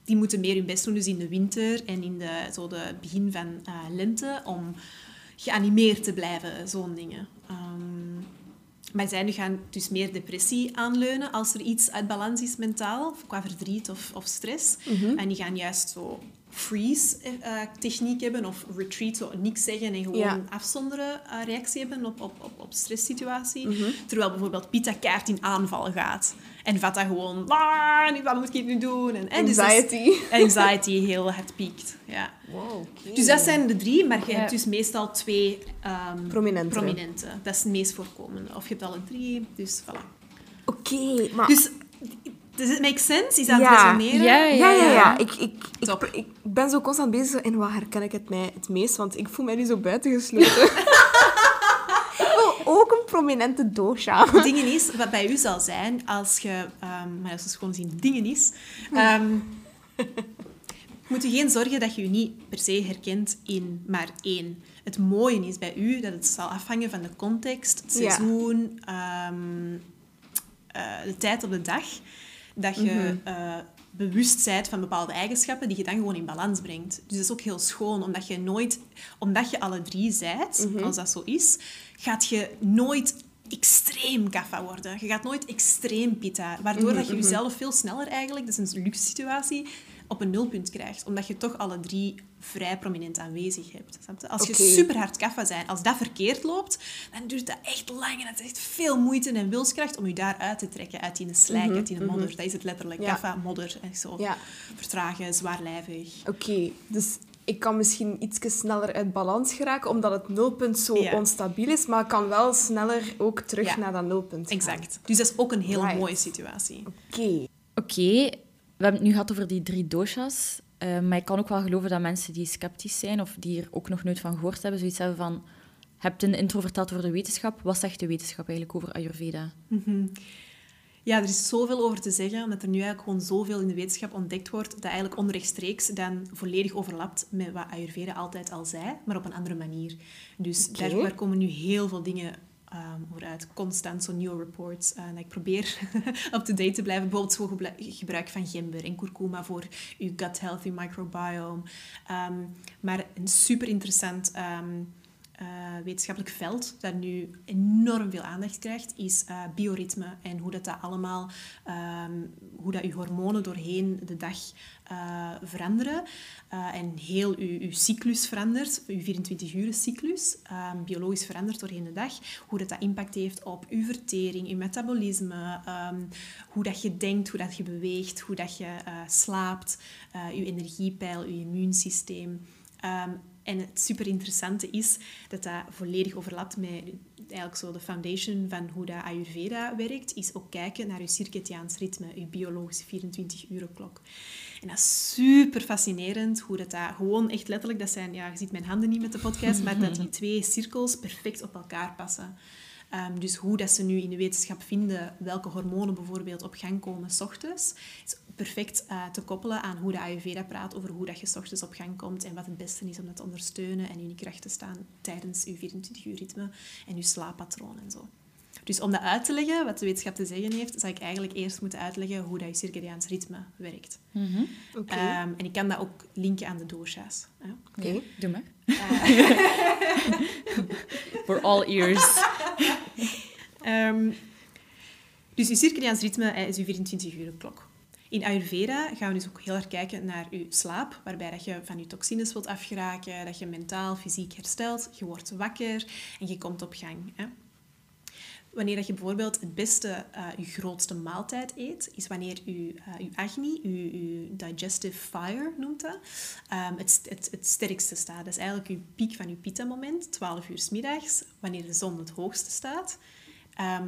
die moeten meer hun best doen, dus in de winter en in de, zo de begin van eh, lente, om geanimeerd te blijven, zo'n dingen. Ehm, maar zij nu gaan dus meer depressie aanleunen als er iets uit balans is mentaal, qua verdriet of, of stress. En die gaan juist zo freeze-techniek hebben of retreat, zo niks zeggen en gewoon Ja. afzonderen eh, reactie hebben op, op, op, op stresssituatie. Mhm. Terwijl bijvoorbeeld Pita kaart in aanval gaat. En Vata gewoon, "Ah, nu, wat moet ik nu doen? En, en dus is- Anxiety. anxiety heel hard piekt. Ja. Wow. Dus dat zijn de drie, maar je Ja. hebt dus meestal twee ehm, Prominente. prominente. Dat is het meest voorkomende. Of je hebt alle drie, dus voilà. Oké, maar... Dus, does it make sense? Is dat Ja. resoneren? Ja, ja, ja, ja. Ik, ik, ik, ik ben zo constant bezig in wat herken ik het mij het meest, want ik voel mij nu zo buitengesloten. ik wil ook een prominente dosha. Dingen is, wat bij u zal zijn, als je... ehm, maar als we gewoon zien, dingen is... ehm, moet je geen zorgen dat je je niet per se herkent in maar één. Het mooie is bij u dat het zal afhangen van de context, het Ja. seizoen, ehm, eh, de tijd op de dag, dat je eh, bewust bent van bepaalde eigenschappen die je dan gewoon in balans brengt. Dus dat is ook heel schoon, omdat je nooit, omdat je alle drie zijt, als dat zo is, gaat je nooit extreem kaffa worden. Je gaat nooit extreem pitta, waardoor dat je jezelf veel sneller eigenlijk, dat is een luxe situatie, op een nulpunt krijgt, omdat je toch alle drie vrij prominent aanwezig hebt. je? Als je super hard kaffa bent, als dat verkeerd loopt, dan duurt dat echt lang en het is echt veel moeite en wilskracht om je daar uit te trekken, uit die slijk, uit die modder. Dat is het letterlijk. Ja. Kaffa, modder en zo. Ja. Vertragen, zwaarlijvig. Oké, dus ik kan misschien iets sneller uit balans geraken, omdat het nulpunt zo Ja. onstabiel is, maar ik kan wel sneller ook terug Ja. naar dat nulpunt gaan. Exact. Dus dat is ook een heel Right. mooie situatie. Oké. Oké, we hebben het nu gehad over die drie doshas. Eh, maar ik kan ook wel geloven dat mensen die sceptisch zijn of die er ook nog nooit van gehoord hebben, zoiets hebben van... Je hebt een intro verteld over de wetenschap. Wat zegt de wetenschap eigenlijk over Ayurveda? Ja, er is zoveel over te zeggen, omdat er nu eigenlijk gewoon zoveel in de wetenschap ontdekt wordt, dat eigenlijk onrechtstreeks dan volledig overlapt met wat Ayurveda altijd al zei, maar op een andere manier. Dus daar, daar komen nu heel veel dingen ehm over uit. Constant zo nieuwe reports. eh, en ik probeer up-to-date te blijven. Bijvoorbeeld zo gebruik van gember en kurkuma voor je gut health, je microbiome. Ehm, maar een super interessant ehm, eh, wetenschappelijk veld dat nu enorm veel aandacht krijgt, is eh, bioritme en hoe dat, dat allemaal, ehm, hoe dat je hormonen doorheen de dag eh, veranderen en heel je, cyclus verandert, je 24-uur cyclus, ehm, biologisch verandert doorheen de dag, hoe dat, dat impact heeft op je vertering, je metabolisme, ehm, hoe dat je denkt, hoe dat je beweegt, hoe dat je slaapt, je energiepeil, je immuunsysteem. En het super interessante is dat dat volledig overlapt met eigenlijk zo de foundation van hoe dat Ayurveda werkt, is ook kijken naar je circadiaans ritme, je biologische 24-uren klok. En dat is super fascinerend hoe dat, dat gewoon echt letterlijk, dat zijn, ja, je ziet mijn handen niet met de podcast, maar dat die twee cirkels perfect op elkaar passen. Ehm, dus hoe dat ze nu in de wetenschap vinden welke hormonen bijvoorbeeld op gang komen s ochtends, is perfect eh, te koppelen aan hoe de Ayurveda praat over hoe dat je s ochtends op gang komt en wat het beste is om dat te ondersteunen en in je kracht te staan tijdens je 24-uur ritme en je slaappatroon en zo. Dus om dat uit te leggen, wat de wetenschap te zeggen heeft, zou ik eigenlijk eerst moeten uitleggen hoe dat je circadiaans ritme werkt. Oké. Ehm, en ik kan dat ook linken aan de dosha's. Ja. Oké. Doe maar. For all ears. Ehm, dus je circadiaans ritme eh, is je 24-uur klok. In Ayurveda gaan we dus ook heel erg kijken naar je slaap, waarbij dat je van je toxines wilt afgeraken, dat je mentaal, fysiek herstelt, je wordt wakker en je komt op gang. Hè. Wanneer dat je bijvoorbeeld het beste, eh, je grootste maaltijd eet, is wanneer je, eh, je agni, je, digestive fire noemt dat, ehm, het, het, het sterkste staat. Dat is eigenlijk je piek van je pitta-moment, 12 uur s middags, wanneer de zon het hoogste staat. Ehm,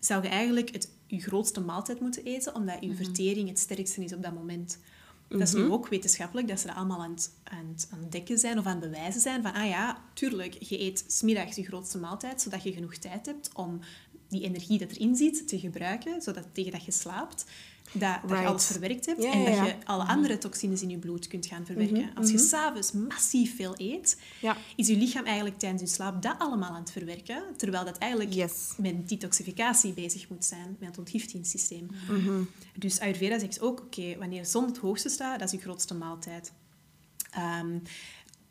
zou je eigenlijk het, je grootste maaltijd moeten eten, omdat je vertering het sterkste is op dat moment. Dat is nu ook wetenschappelijk, dat ze dat allemaal aan het, aan het ontdekken zijn of aan het bewijzen zijn. Van, ah ja, tuurlijk, je eet smiddags je grootste maaltijd, zodat je genoeg tijd hebt om die energie dat erin zit te gebruiken, zodat tegen dat je slaapt, dat, dat je alles verwerkt hebt Ja, en dat je alle andere toxines in je bloed kunt gaan verwerken. Als je s'avonds massief veel eet, Ja. is je lichaam eigenlijk tijdens je slaap dat allemaal aan het verwerken, terwijl dat eigenlijk Yes. met detoxificatie bezig moet zijn, met het ontgiftingssysteem. Mhm. Dus Ayurveda zegt ook, oké, wanneer de zon het hoogste staat, dat is je grootste maaltijd. Ehm,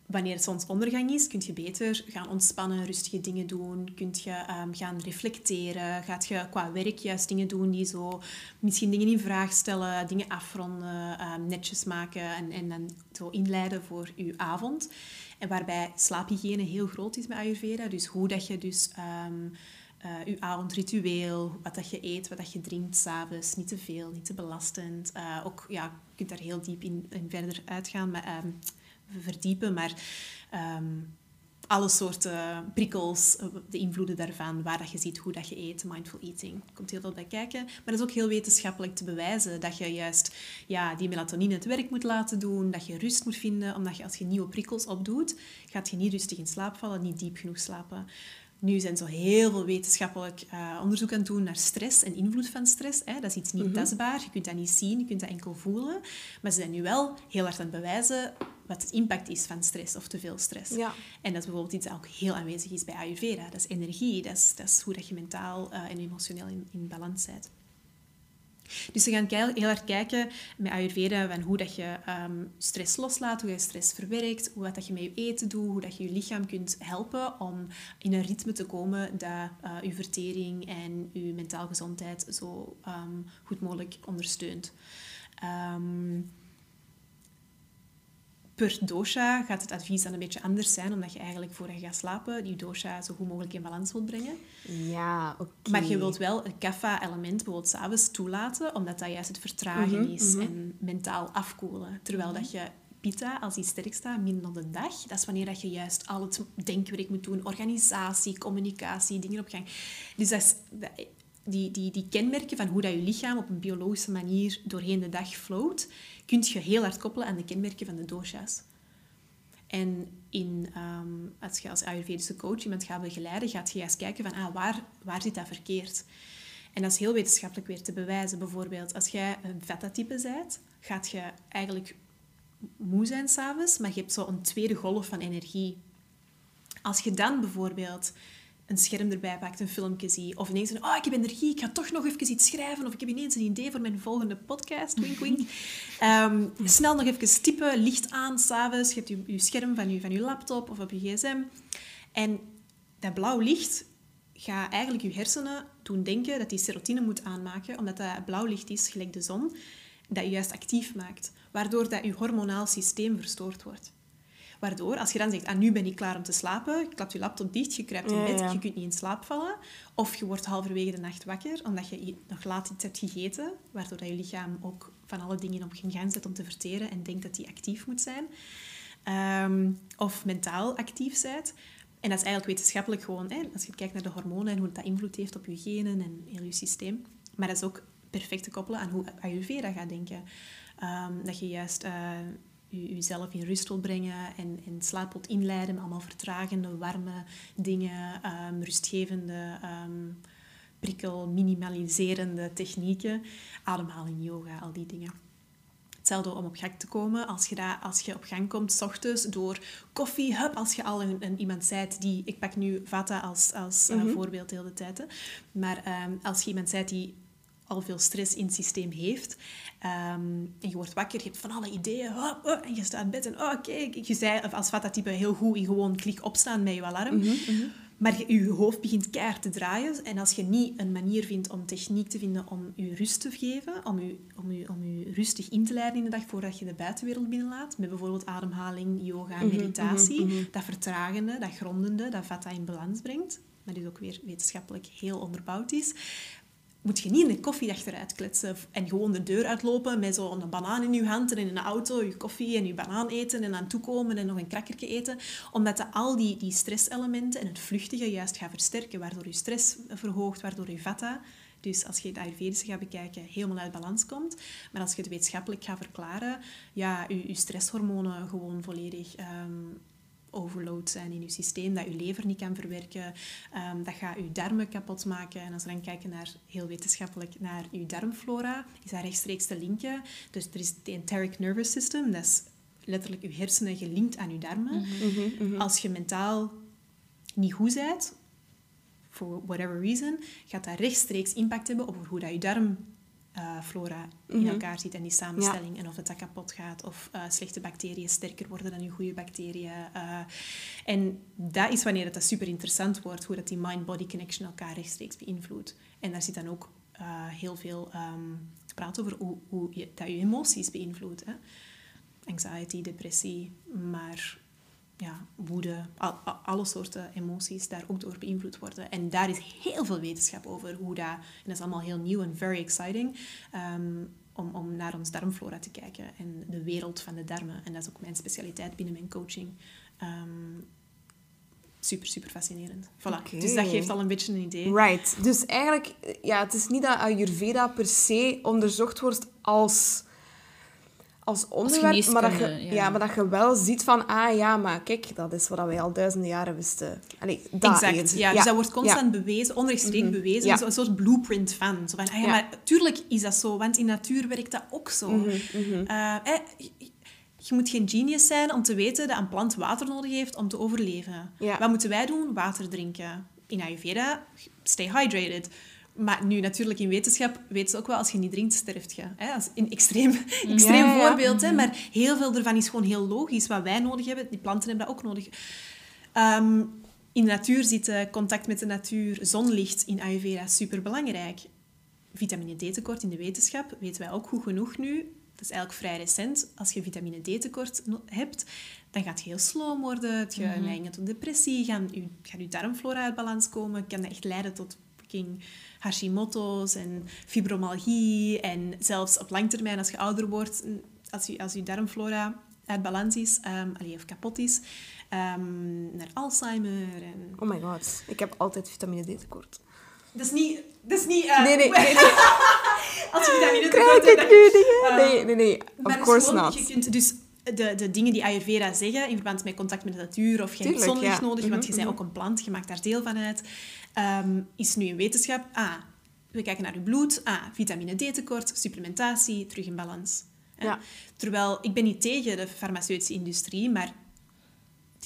wanneer zonsondergang is, kun je beter gaan ontspannen, rustige dingen doen. Kun je ehm, gaan reflecteren. Gaat je qua werk juist dingen doen die zo misschien dingen in vraag stellen, dingen afronden, ehm, netjes maken en, en dan zo inleiden voor je avond. En waarbij slaaphygiëne heel groot is bij Ayurveda. Dus hoe dat je dus um, je avondritueel, wat dat je eet, wat dat je drinkt s'avonds, niet te veel, niet te belastend. Uh, ook, ja, je kunt daar heel diep in, in verder uitgaan. Maar, verdiepen, maar um, alle soorten prikkels, eh, de invloeden daarvan, waar dat je ziet hoe dat je eet, mindful eating. Komt heel veel bij kijken. Maar dat is ook heel wetenschappelijk te bewijzen dat je juist ja, die melatonine het werk moet laten doen, dat je rust moet vinden, omdat je als je nieuwe prikkels opdoet, gaat je niet rustig in slaap vallen, niet diep genoeg slapen. Nu zijn zo heel veel wetenschappelijk uh, onderzoek aan het doen naar stress en invloed van stress. Hè. Dat is iets niet mm tastbaar, je kunt dat niet zien, je kunt dat enkel voelen. Maar ze zijn nu wel heel hard aan het bewijzen wat het impact is van stress of te veel stress. Ja. En dat is bijvoorbeeld iets dat ook heel aanwezig is bij Ayurveda. Dat is energie, dat is, dat is hoe dat je mentaal uh, en emotioneel in, in balans bent. Dus we gaan heel erg kijken met Ayurveda van hoe dat je um, stress loslaat, hoe je stress verwerkt, hoe dat je met je eten doet, hoe dat je je lichaam kunt helpen om in een ritme te komen dat uh, je vertering en je mentaal gezondheid zo um, goed mogelijk ondersteunt. Um, per dosha gaat het advies dan een beetje anders zijn, omdat je eigenlijk voor je gaat slapen die dosha zo goed mogelijk in balans wilt brengen. Ja, oké. Maar je wilt wel een kapha-element bijvoorbeeld s'avonds toelaten, omdat dat juist het vertragen mhm, is mhm. en mentaal afkoelen. Terwijl dat je pitta, als die sterk staat, minder dan de dag, dat is wanneer dat je juist al het denkwerk moet doen, organisatie, communicatie, dingen op gang. Dus dat is, die, die, die kenmerken van hoe dat je lichaam op een biologische manier doorheen de dag float, kun je heel hard koppelen aan de kenmerken van de dosha's. En in, um, als je als Ayurvedische coach iemand gaat begeleiden, gaat je eens kijken van ah, waar, waar zit dat verkeerd? En dat is heel wetenschappelijk weer te bewijzen. Bijvoorbeeld, als jij een vata-type bent, gaat je eigenlijk moe zijn s'avonds, maar je hebt zo een tweede golf van energie. Als je dan bijvoorbeeld een scherm erbij pakt, een filmpje zie. Of ineens een, oh, ik heb energie, ik ga toch nog even iets schrijven. Of ik heb ineens een idee voor mijn volgende podcast. Wink, wink. Um, snel nog even typen, licht aan, s'avonds. Je hebt je, je scherm van je, van je laptop of op je gsm. En dat blauw licht gaat eigenlijk je hersenen doen denken dat die serotine moet aanmaken. Omdat dat blauw licht is, gelijk de zon, dat je juist actief maakt. Waardoor dat je hormonaal systeem verstoord wordt. Waardoor, als je dan zegt, ah, nu ben ik klaar om te slapen, je klapt je laptop dicht, je kruipt in bed, je kunt niet in slaap vallen. Of je wordt halverwege de nacht wakker, omdat je nog laat iets hebt gegeten, waardoor dat je lichaam ook van alle dingen op geen gang zet om te verteren en denkt dat die actief moet zijn. Ehm, of mentaal actief bent. En dat is eigenlijk wetenschappelijk gewoon, hè, als je kijkt naar de hormonen en hoe dat invloed heeft op je genen en heel je systeem. Maar dat is ook perfect te koppelen aan hoe Ayurveda gaat denken. Um, dat je juist... Uh, jezelf in rust wil brengen en, en slaap wilt inleiden met allemaal vertragende, warme dingen, um, rustgevende, um, prikkel, minimaliserende technieken, ademhaling, yoga, al die dingen. Hetzelfde om op gang te komen. Als je, daar, als je op gang komt, s ochtends, door koffie, hup, als je al een, een, iemand zijt die... Ik pak nu Vata als, als mm voorbeeld de hele tijd. Hè. Maar um, als je iemand zijt die al veel stress in het systeem heeft. Um, en je wordt wakker, je hebt van alle ideeën. Oh, oh, en je staat in bed en oh, kijk. Je zei als Vata-type heel goed in gewoon klik opstaan met je alarm. Mhm, mhm. Maar je, je, hoofd begint keihard te draaien. En als je niet een manier vindt om techniek te vinden om je rust te geven, om je, om je, om je rustig in te leiden in de dag voordat je de buitenwereld binnenlaat, met bijvoorbeeld ademhaling, yoga, mhm, meditatie, dat vertragende, dat grondende, dat Vata in balans brengt, maar die ook weer wetenschappelijk heel onderbouwd is, moet je niet in de koffie achteruit kletsen en gewoon de deur uitlopen met zo'n banaan in je hand en in een auto je koffie en je banaan eten en aan toekomen en nog een krakkertje eten. Omdat dat al die, die stresselementen en het vluchtige juist gaat versterken, waardoor je stress verhoogt, waardoor je vata, dus als je het Ayurvedische gaat bekijken, helemaal uit balans komt. Maar als je het wetenschappelijk gaat verklaren, ja, je, stresshormonen gewoon volledig um, overload zijn in je systeem, dat je lever niet kan verwerken, um, dat gaat je darmen kapot maken. En als we dan kijken naar, heel wetenschappelijk naar je darmflora, is dat rechtstreeks te linken. Dus er is het enteric nervous system, dat is letterlijk je hersenen gelinkt aan je darmen. Mhm. Mhm, mhm. Als je mentaal niet goed bent, for whatever reason, gaat dat rechtstreeks impact hebben op hoe dat je darm eh, flora in elkaar zit en die samenstelling. En of het dat kapot gaat, of eh, slechte bacteriën sterker worden dan je goede bacteriën. eh. en dat is wanneer het dat super interessant wordt, hoe dat die mind-body connection elkaar rechtstreeks beïnvloedt. En daar zit dan ook heel veel ehm praat over hoe, hoe je, dat je emoties beïnvloedt. Hè? Anxiety, depressie, maar ja, woede, al- al- alle soorten emoties daar ook door beïnvloed worden. En daar is heel veel wetenschap over hoe dat, en dat is allemaal heel nieuw en very exciting, ehm, om, om naar ons darmflora te kijken en de wereld van de darmen. En dat is ook mijn specialiteit binnen mijn coaching. Ehm, super, super fascinerend. Voilà. Dus dat geeft al een beetje een idee. Right. Dus eigenlijk, ja, het is niet dat Ayurveda per se onderzocht wordt als, als onderwerp, maar, dat je, ja. ja. maar dat je wel ziet van, ah ja, maar kijk, dat is wat wij al duizenden jaren wisten. Allee, dat Exact, eerder. ja, dus dat wordt constant bewezen, onrechtstreeks bewezen, Mhm. Ja. zo- een soort blueprint van. Zo van, ah ja, Ja. maar tuurlijk is dat zo, want in natuur werkt dat ook zo. Mhm, Eh, eh, je- moet geen genius zijn om te weten dat een plant water nodig heeft om te overleven. Ja. Wat moeten wij doen? Water drinken. In Ayurveda, stay hydrated. Maar nu, natuurlijk in wetenschap weten ze ook wel, als je niet drinkt, sterft je. Hè? Dat is een extreem, extreem Ja, ja, ja. voorbeeld, hè? maar heel veel ervan is gewoon heel logisch. Wat wij nodig hebben, die planten hebben dat ook nodig. Ehm, in de natuur zitten contact met de natuur, zonlicht in Ayurveda superbelangrijk. Vitamine D-tekort in de wetenschap weten wij ook goed genoeg nu. Dat is eigenlijk vrij recent. Als je vitamine D-tekort hebt, dan gaat je heel sloom worden. Het je neiging tot depressie, gaan je, gaat je darmflora uit balans komen. Kan dat echt leiden tot Hashimoto's en fibromyalgie. En zelfs op lang termijn, als je ouder wordt, als je, als je darmflora uit balans is, ehm, allee, of kapot is, ehm, naar Alzheimer. En... Oh my god, ik heb altijd vitamine D tekort. Dat is niet... Dat is niet... eh, Nee, nee, nee. nee. Als je vitamine Krijg tekort hebt, ik dan- nu dingen? Eh, Nee, nee, nee. Of course not. Je kunt dus de, de dingen die Ayurveda zeggen in verband met contact met de natuur of Tuurlijk, zonlicht ja. nodig, want je Mhm, bent ook een plant, je maakt daar deel van uit, ehm, is nu in wetenschap. Ah, we kijken naar je bloed. Ah, vitamine D tekort, supplementatie, terug in balans. Ja. Terwijl, ik ben niet tegen de farmaceutische industrie, maar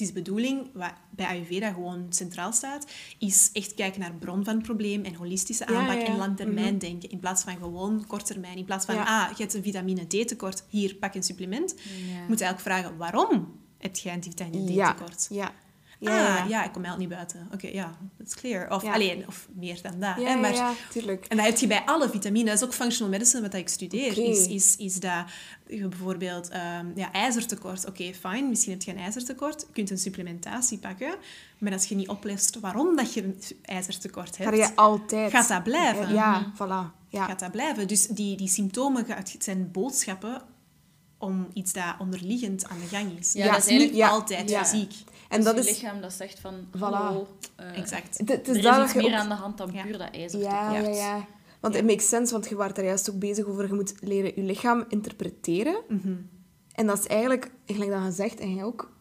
het is bedoeling, wat bij Ayurveda gewoon centraal staat, is echt kijken naar bron van het probleem en holistische aanpak ja, ja. en langtermijn denken. In plaats van gewoon korttermijn. In plaats van, Mhm. Ah, je hebt een vitamine D tekort, hier, pak een supplement. Je moet eigenlijk vragen, waarom heb jij een vitamine D Ja, tekort? ja. Ja, Ja, ah, ja, ja. ik kom eigenlijk niet buiten. Oké, ja, dat is clear. Of Ja. alleen, of meer dan dat. Ja, hè, ja, maar, ja, tuurlijk. En dat heb je bij alle vitamine. Dat is ook functional medicine wat ik studeer. Is, is, is dat je bijvoorbeeld ehm, ja, ijzertekort. Oké, fijn. Misschien heb je een ijzertekort. Je kunt een supplementatie pakken. Maar als je niet opleest waarom dat je een ijzertekort hebt, Ga je altijd... gaat dat blijven. Ja, voilà. Ja. Gaat dat blijven. Dus die, die symptomen het zijn boodschappen om iets dat onderliggend aan de gang is. Ja, dat dat is niet altijd ja. fysiek. En Dus dat je is... lichaam dat zegt van, Voilà. hallo, eh, Exact. Het, het is er is daar iets je meer ook- aan de hand dan Ja. puur dat ijzer. Ja, ja, ja. Want Ja. it makes sense, want je was er juist ook bezig over, je moet leren je lichaam interpreteren. Mhm. En dat is eigenlijk, gelijk dat je zegt, en jij ook,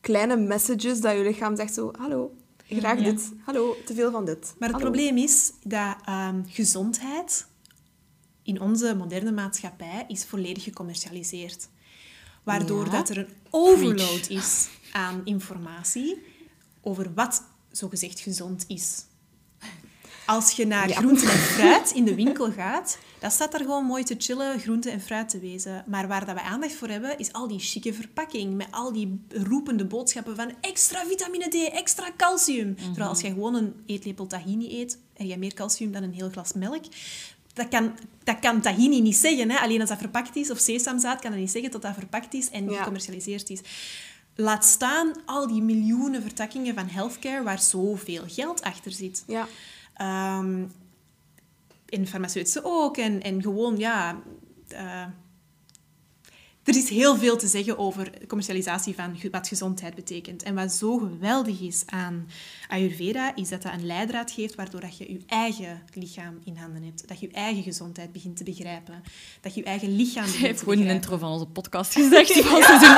kleine messages dat je lichaam zegt zo, hallo, graag Ja. dit, hallo, te veel van dit. Maar het Hallo. probleem is dat ehm, gezondheid in onze moderne maatschappij is volledig gecommercialiseerd. Waardoor Ja. dat er een overload is aan informatie over wat zogezegd gezond is. Als je naar Ja. groente en fruit in de winkel gaat, dan staat daar gewoon mooi te chillen groente en fruit te wezen. Maar waar dat we aandacht voor hebben, is al die chique verpakking met al die roepende boodschappen van extra vitamine D, extra calcium. Terwijl als je gewoon een eetlepel tahini eet, heb je meer calcium dan een heel glas melk. Dat kan, dat kan tahini niet zeggen. Hè? Alleen als dat verpakt is, of sesamzaad kan dat niet zeggen tot dat verpakt is en Ja. gecommercialiseerd is. Laat staan al die miljoenen vertakkingen van healthcare waar zoveel geld achter zit. Ja. Ehm in farmaceutische ook. En, en gewoon, ja... eh, er is heel veel te zeggen over commercialisatie van wat gezondheid betekent. En wat zo geweldig is aan Ayurveda, is dat dat een leidraad geeft waardoor dat je je eigen lichaam in handen hebt. Dat je je eigen gezondheid begint te begrijpen. Dat je je eigen lichaam Je begint hebt te gewoon in de begrijpen. intro van onze podcast gezegd, van seizoen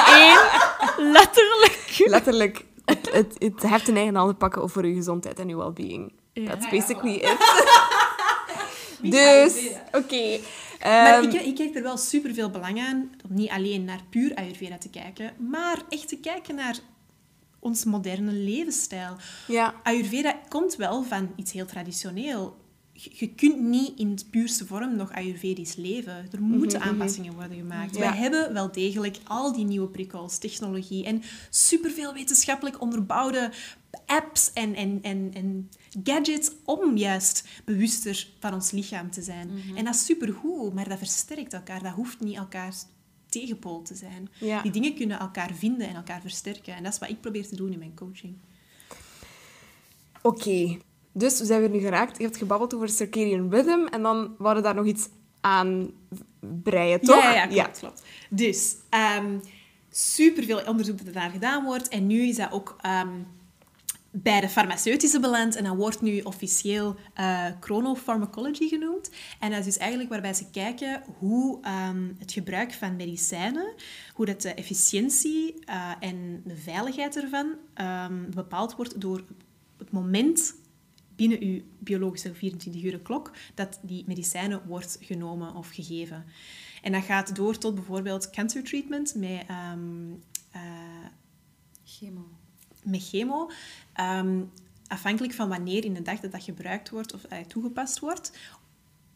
1. Letterlijk. Letterlijk, het, het, het heft in eigen handen pakken over je gezondheid en je well-being. Ja. That's Ja, ja, basically it. Dus, oké. Maar ehm, ik, ik kijk er wel superveel belang aan om niet alleen naar puur Ayurveda te kijken, maar echt te kijken naar ons moderne levensstijl. ja, Ayurveda komt wel van iets heel traditioneel. je je kunt niet in het puurste vorm nog Ayurvedisch leven. Er moeten aanpassingen worden gemaakt. Ja. Wij hebben wel degelijk al die nieuwe prikkels, technologie en superveel wetenschappelijk onderbouwde apps en, en, en, en gadgets om juist bewuster van ons lichaam te zijn. En dat is supergoed, maar dat versterkt elkaar. Dat hoeft niet elkaar tegenpool te zijn. Ja. Die dingen kunnen elkaar vinden en elkaar versterken. En dat is wat ik probeer te doen in mijn coaching. Oké, dus we zijn weer nu geraakt. Je hebt gebabbeld over circadian rhythm en dan waren daar nog iets aan breien, toch? Ja, ja, ja, klopt, klopt. Dus, ehm superveel onderzoek dat daar gedaan wordt. En nu is dat ook ehm, bij de farmaceutische beland. En dat wordt nu officieel eh chronopharmacology genoemd. En dat is dus eigenlijk waarbij ze kijken hoe ehm, het gebruik van medicijnen, hoe dat de efficiëntie eh, en de veiligheid ervan ehm, bepaald wordt door het moment binnen uw biologische 24-uur klok dat die medicijnen wordt genomen of gegeven. En dat gaat door tot bijvoorbeeld cancer treatment met, ehm, eh, Chemo. met chemo. Ehm, afhankelijk van wanneer in de dag dat dat gebruikt wordt of eh, toegepast wordt.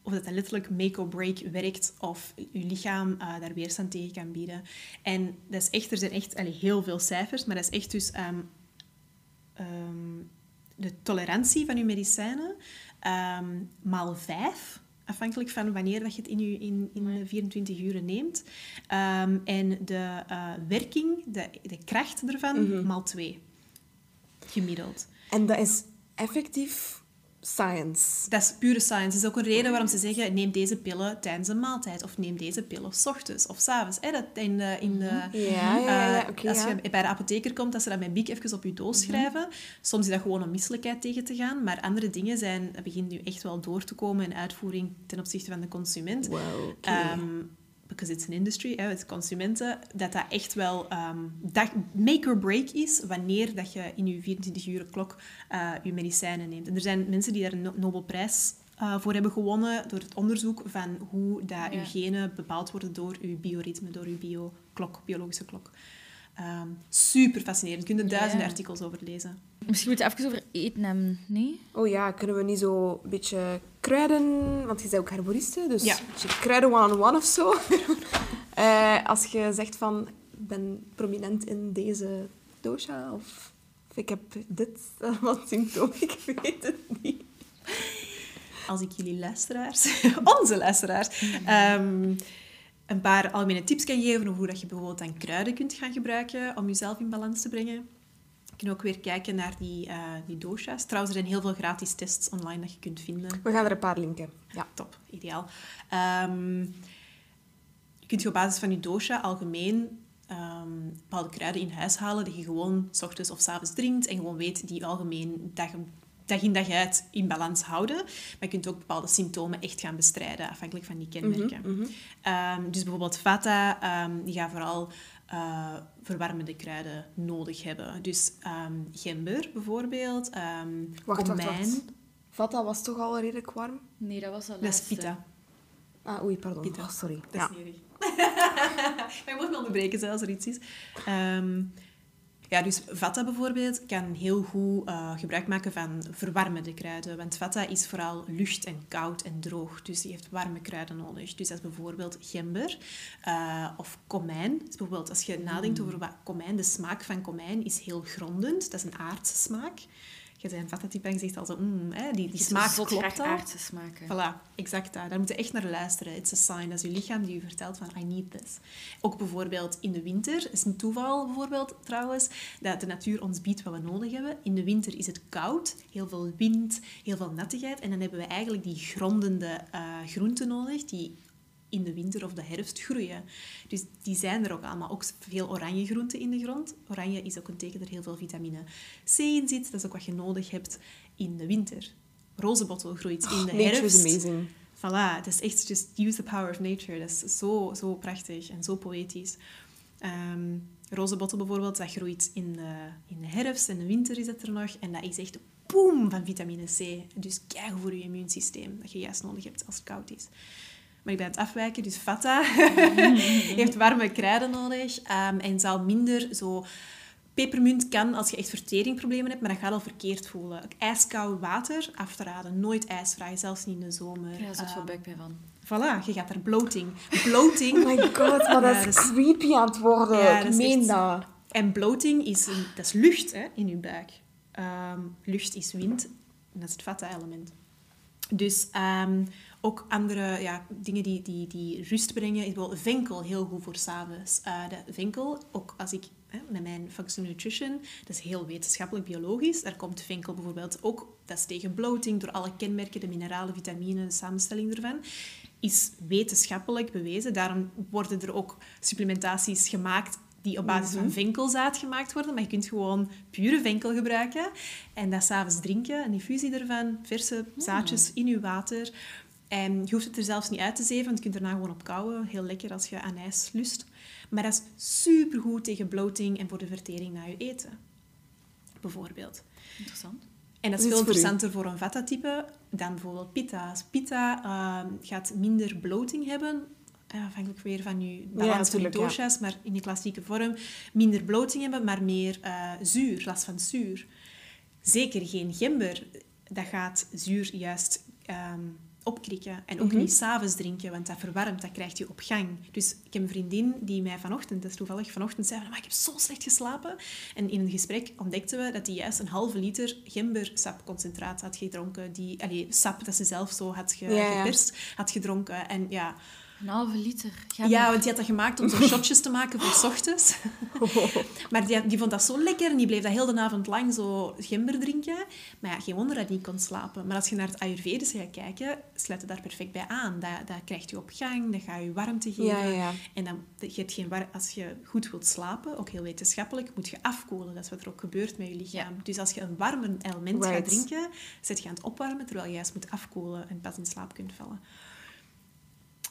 Of dat dat letterlijk make or break werkt of je lichaam eh, daar weerstand tegen kan bieden. En dat is echt, er zijn echt allee, heel veel cijfers, maar dat is echt dus ehm, ehm, de tolerantie van je medicijnen maal vijf, afhankelijk van wanneer dat je het in, je, in, in de 24 uur neemt. En de eh, werking, de, de kracht ervan, maal twee. Gemiddeld. En dat is effectief science. Dat is pure science. Dat is ook een reden waarom ze zeggen, neem deze pillen tijdens een maaltijd. Of neem deze pillen s ochtends of s avonds. Hè, dat in de, in de, Ja, ja, ja. ja. Eh, Oké, als ja. je bij de apotheker komt, dat ze dat met biek even op je doos schrijven. Soms is dat gewoon om misselijkheid tegen te gaan. Maar andere dingen zijn, begint nu echt wel door te komen in uitvoering ten opzichte van de consument. Wow. Ehm, because it's an industry, hè, het consumenten, dat dat echt wel ehm, dat make or break is wanneer dat je in je 24 uur klok eh, je medicijnen neemt. En er zijn mensen die daar een No- Nobelprijs eh, voor hebben gewonnen door het onderzoek van hoe dat Ja. genen bepaald worden door je bioritme, door je bioklok, biologische klok. Ehm, super fascinerend. Je kunt er duizenden artikels over lezen. Misschien moeten we het even over eten hebben, nee? Oh ja, kunnen we niet zo een beetje kruiden... Want je bent ook herboriste, dus Ja. een beetje kruiden one-on-one of zo. Eh, als je zegt van, ik ben prominent in deze dosha, of, of ik heb dit, wat symptoom, ik weet het niet. als ik jullie luisteraars, onze luisteraars, ehm, een paar algemene tips kan geven over hoe dat je bijvoorbeeld dan kruiden kunt gaan gebruiken om jezelf in balans te brengen. Je kunt ook weer kijken naar die, eh, die dosha's. Trouwens, er zijn heel veel gratis tests online dat je kunt vinden. We gaan er een paar linken. Ja. Top, ideaal. Ehm, je kunt je op basis van je dosha algemeen ehm, bepaalde kruiden in huis halen die je gewoon s ochtends of s avonds drinkt en gewoon weet die algemeen dag, dag in dag uit in balans houden. Maar je kunt ook bepaalde symptomen echt gaan bestrijden, afhankelijk van die kenmerken. Ehm, dus bijvoorbeeld Vata, ehm, die gaat vooral eh, verwarmende kruiden nodig hebben. Dus ehm, gember bijvoorbeeld, ehm Wacht, wacht, wacht. Vata was toch al redelijk warm? Nee, dat was al Dat is Pitta. Ah, oei, pardon. Pitta. Oh, sorry. Dat Ja. is niet erg. maar je moet me onderbreken zelfs als er iets is. Ehm, ja, dus Vata bijvoorbeeld kan heel goed eh, gebruik maken van verwarmende kruiden. Want Vata is vooral lucht en koud en droog. Dus die heeft warme kruiden nodig. Dus dat is bijvoorbeeld gember eh, of komijn. Dus bijvoorbeeld als je nadenkt over wat komijn, de smaak van komijn is heel grondend. Dat is een aardse smaak. Je een Vata-type en je zegt al zo, mm, hè, die, die smaak klopt al. smaken. Voilà, exact dat. Daar moet je echt naar luisteren. It's a sign. Dat is je lichaam die je vertelt van I need this. Ook bijvoorbeeld in de winter. Is een toeval bijvoorbeeld trouwens dat de natuur ons biedt wat we nodig hebben. In de winter is het koud, heel veel wind, heel veel nattigheid. En dan hebben we eigenlijk die grondende eh, groenten nodig die in de winter of de herfst groeien. Dus die zijn er ook allemaal. Ook veel oranje groenten in de grond. Oranje is ook een teken dat er heel veel vitamine C in zit. Dat is ook wat je nodig hebt in de winter. Rozenbottel groeit in de Nature herfst. is amazing. Voilà, het is echt just use the power of nature. Dat is zo, zo prachtig en zo poëtisch. Ehm rozenbottel bijvoorbeeld, dat groeit in de, in de herfst en de winter is dat er nog. En dat is echt boom van vitamine C. Dus kijk voor je immuunsysteem, dat je juist nodig hebt als het koud is. Maar ik ben aan het afwijken, dus Vata heeft warme kruiden nodig ehm, en zal minder zo Pepermunt kan als je echt verteringproblemen hebt, maar dat gaat al verkeerd voelen. Ijskoud water, af te raden. Nooit ijsvrij, zelfs niet in de zomer. Ja, daar zit veel buikpijn van. Voilà, je gaat er bloating. Bloating. Oh my god, maar dat Ja, is dat is- creepy aan het worden. Ja, ik dat is meen echt- dat. En bloating is, een, dat is lucht hè, in je buik. Ehm, lucht is wind. En dat is het vata-element. Dus ehm, ook andere ja, dingen die, die, die rust brengen. Ik wil venkel heel goed voor s'avonds. Eh de venkel, ook als ik hè, met mijn functional nutrition, dat is heel wetenschappelijk biologisch. Daar komt venkel bijvoorbeeld ook, dat is tegen bloating, door alle kenmerken, de mineralen, vitamine, de samenstelling ervan, is wetenschappelijk bewezen. Daarom worden er ook supplementaties gemaakt die op basis van venkelzaad gemaakt worden. Maar je kunt gewoon pure venkel gebruiken en dat s'avonds drinken, een infusie ervan, verse zaadjes in je water. En je hoeft het er zelfs niet uit te zeven, want je kunt erna gewoon op kouwen. Heel lekker als je aan ijs lust. Maar dat is supergoed tegen bloating en voor de vertering na je eten. Bijvoorbeeld. Interessant. En dat is is veel voor u. interessanter voor een vata-type dan bijvoorbeeld pitta. Dus Pitta ehm, gaat minder bloating hebben, eh, afhankelijk weer van je balans van je tuurlijk, ja. doshas, maar in de klassieke vorm minder bloating hebben, maar meer eh, zuur, last van zuur. Zeker geen gember. Dat gaat zuur juist ehm, opkrikken. En ook Mhm. niet s'avonds drinken, want dat verwarmt, dat krijgt je op gang. Dus ik heb een vriendin die mij vanochtend, dat is toevallig vanochtend, zei van, maar ik heb zo slecht geslapen. En in een gesprek ontdekten we dat hij juist een halve liter gembersapconcentraat had gedronken. Die, allee, sap dat ze zelf zo had ge- Ja, ja. geperst, had gedronken. En ja, Een halve liter. Ga ja, maar. want die had dat gemaakt om zo shotjes te maken voor 's ochtends. maar die, die vond dat zo lekker en die bleef dat heel de avond lang zo gember drinken. Maar ja, geen wonder dat hij niet kon slapen. Maar als je naar het Ayurvedische gaat kijken, sluit het daar perfect bij aan. Dat, dat krijgt je op gang, dat gaat je warmte geven. Ja, ja. En dan, je hebt geen als je goed wilt slapen, ook heel wetenschappelijk, moet je afkoelen. Dat is wat er ook gebeurt met je lichaam. Dus als je een warm element gaat drinken, zet je aan het opwarmen, terwijl je juist moet afkoelen en pas in slaap kunt vallen.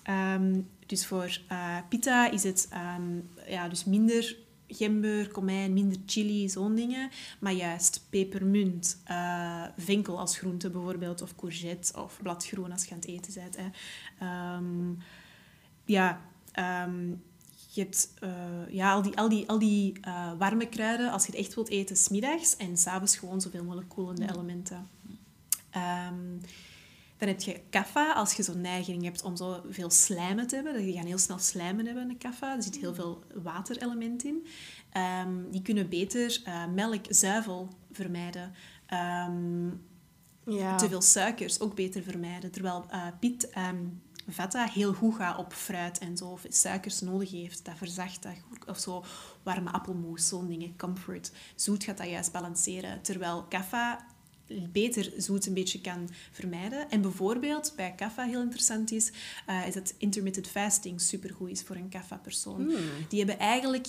Ehm, dus voor eh pita is het ehm, ja, dus minder gember, komijn, minder chili, zo'n dingen. Maar juist pepermunt, eh, venkel als groente bijvoorbeeld, of courgette of bladgroen als je aan het eten bent. Hè. Ehm, ja, je hebt eh, ja, al die, al die, al die warme kruiden, als je het echt wilt eten, smiddags. En s'avonds gewoon zoveel mogelijk koelende elementen. Ehm, dan heb je kaffa, als je zo'n neiging hebt om zo veel slijmen te hebben. Die gaan heel snel slijmen hebben, een kaffa. Er zit heel veel waterelement in. Ehm, die kunnen beter eh, melk, zuivel vermijden. Ehm, Ja. te veel suikers ook beter vermijden. Terwijl eh Piet Vata heel goed gaat op fruit en zo. Of suikers nodig heeft. Dat verzacht dat. goed. Of zo warme appelmoes, zo'n dingen. Comfort. Zoet gaat dat juist balanceren. Terwijl Kapha beter zoet een beetje kan vermijden. En bijvoorbeeld bij Kapha heel interessant is, eh, is dat intermittent fasting supergoed is voor een Kapha-persoon. Die hebben eigenlijk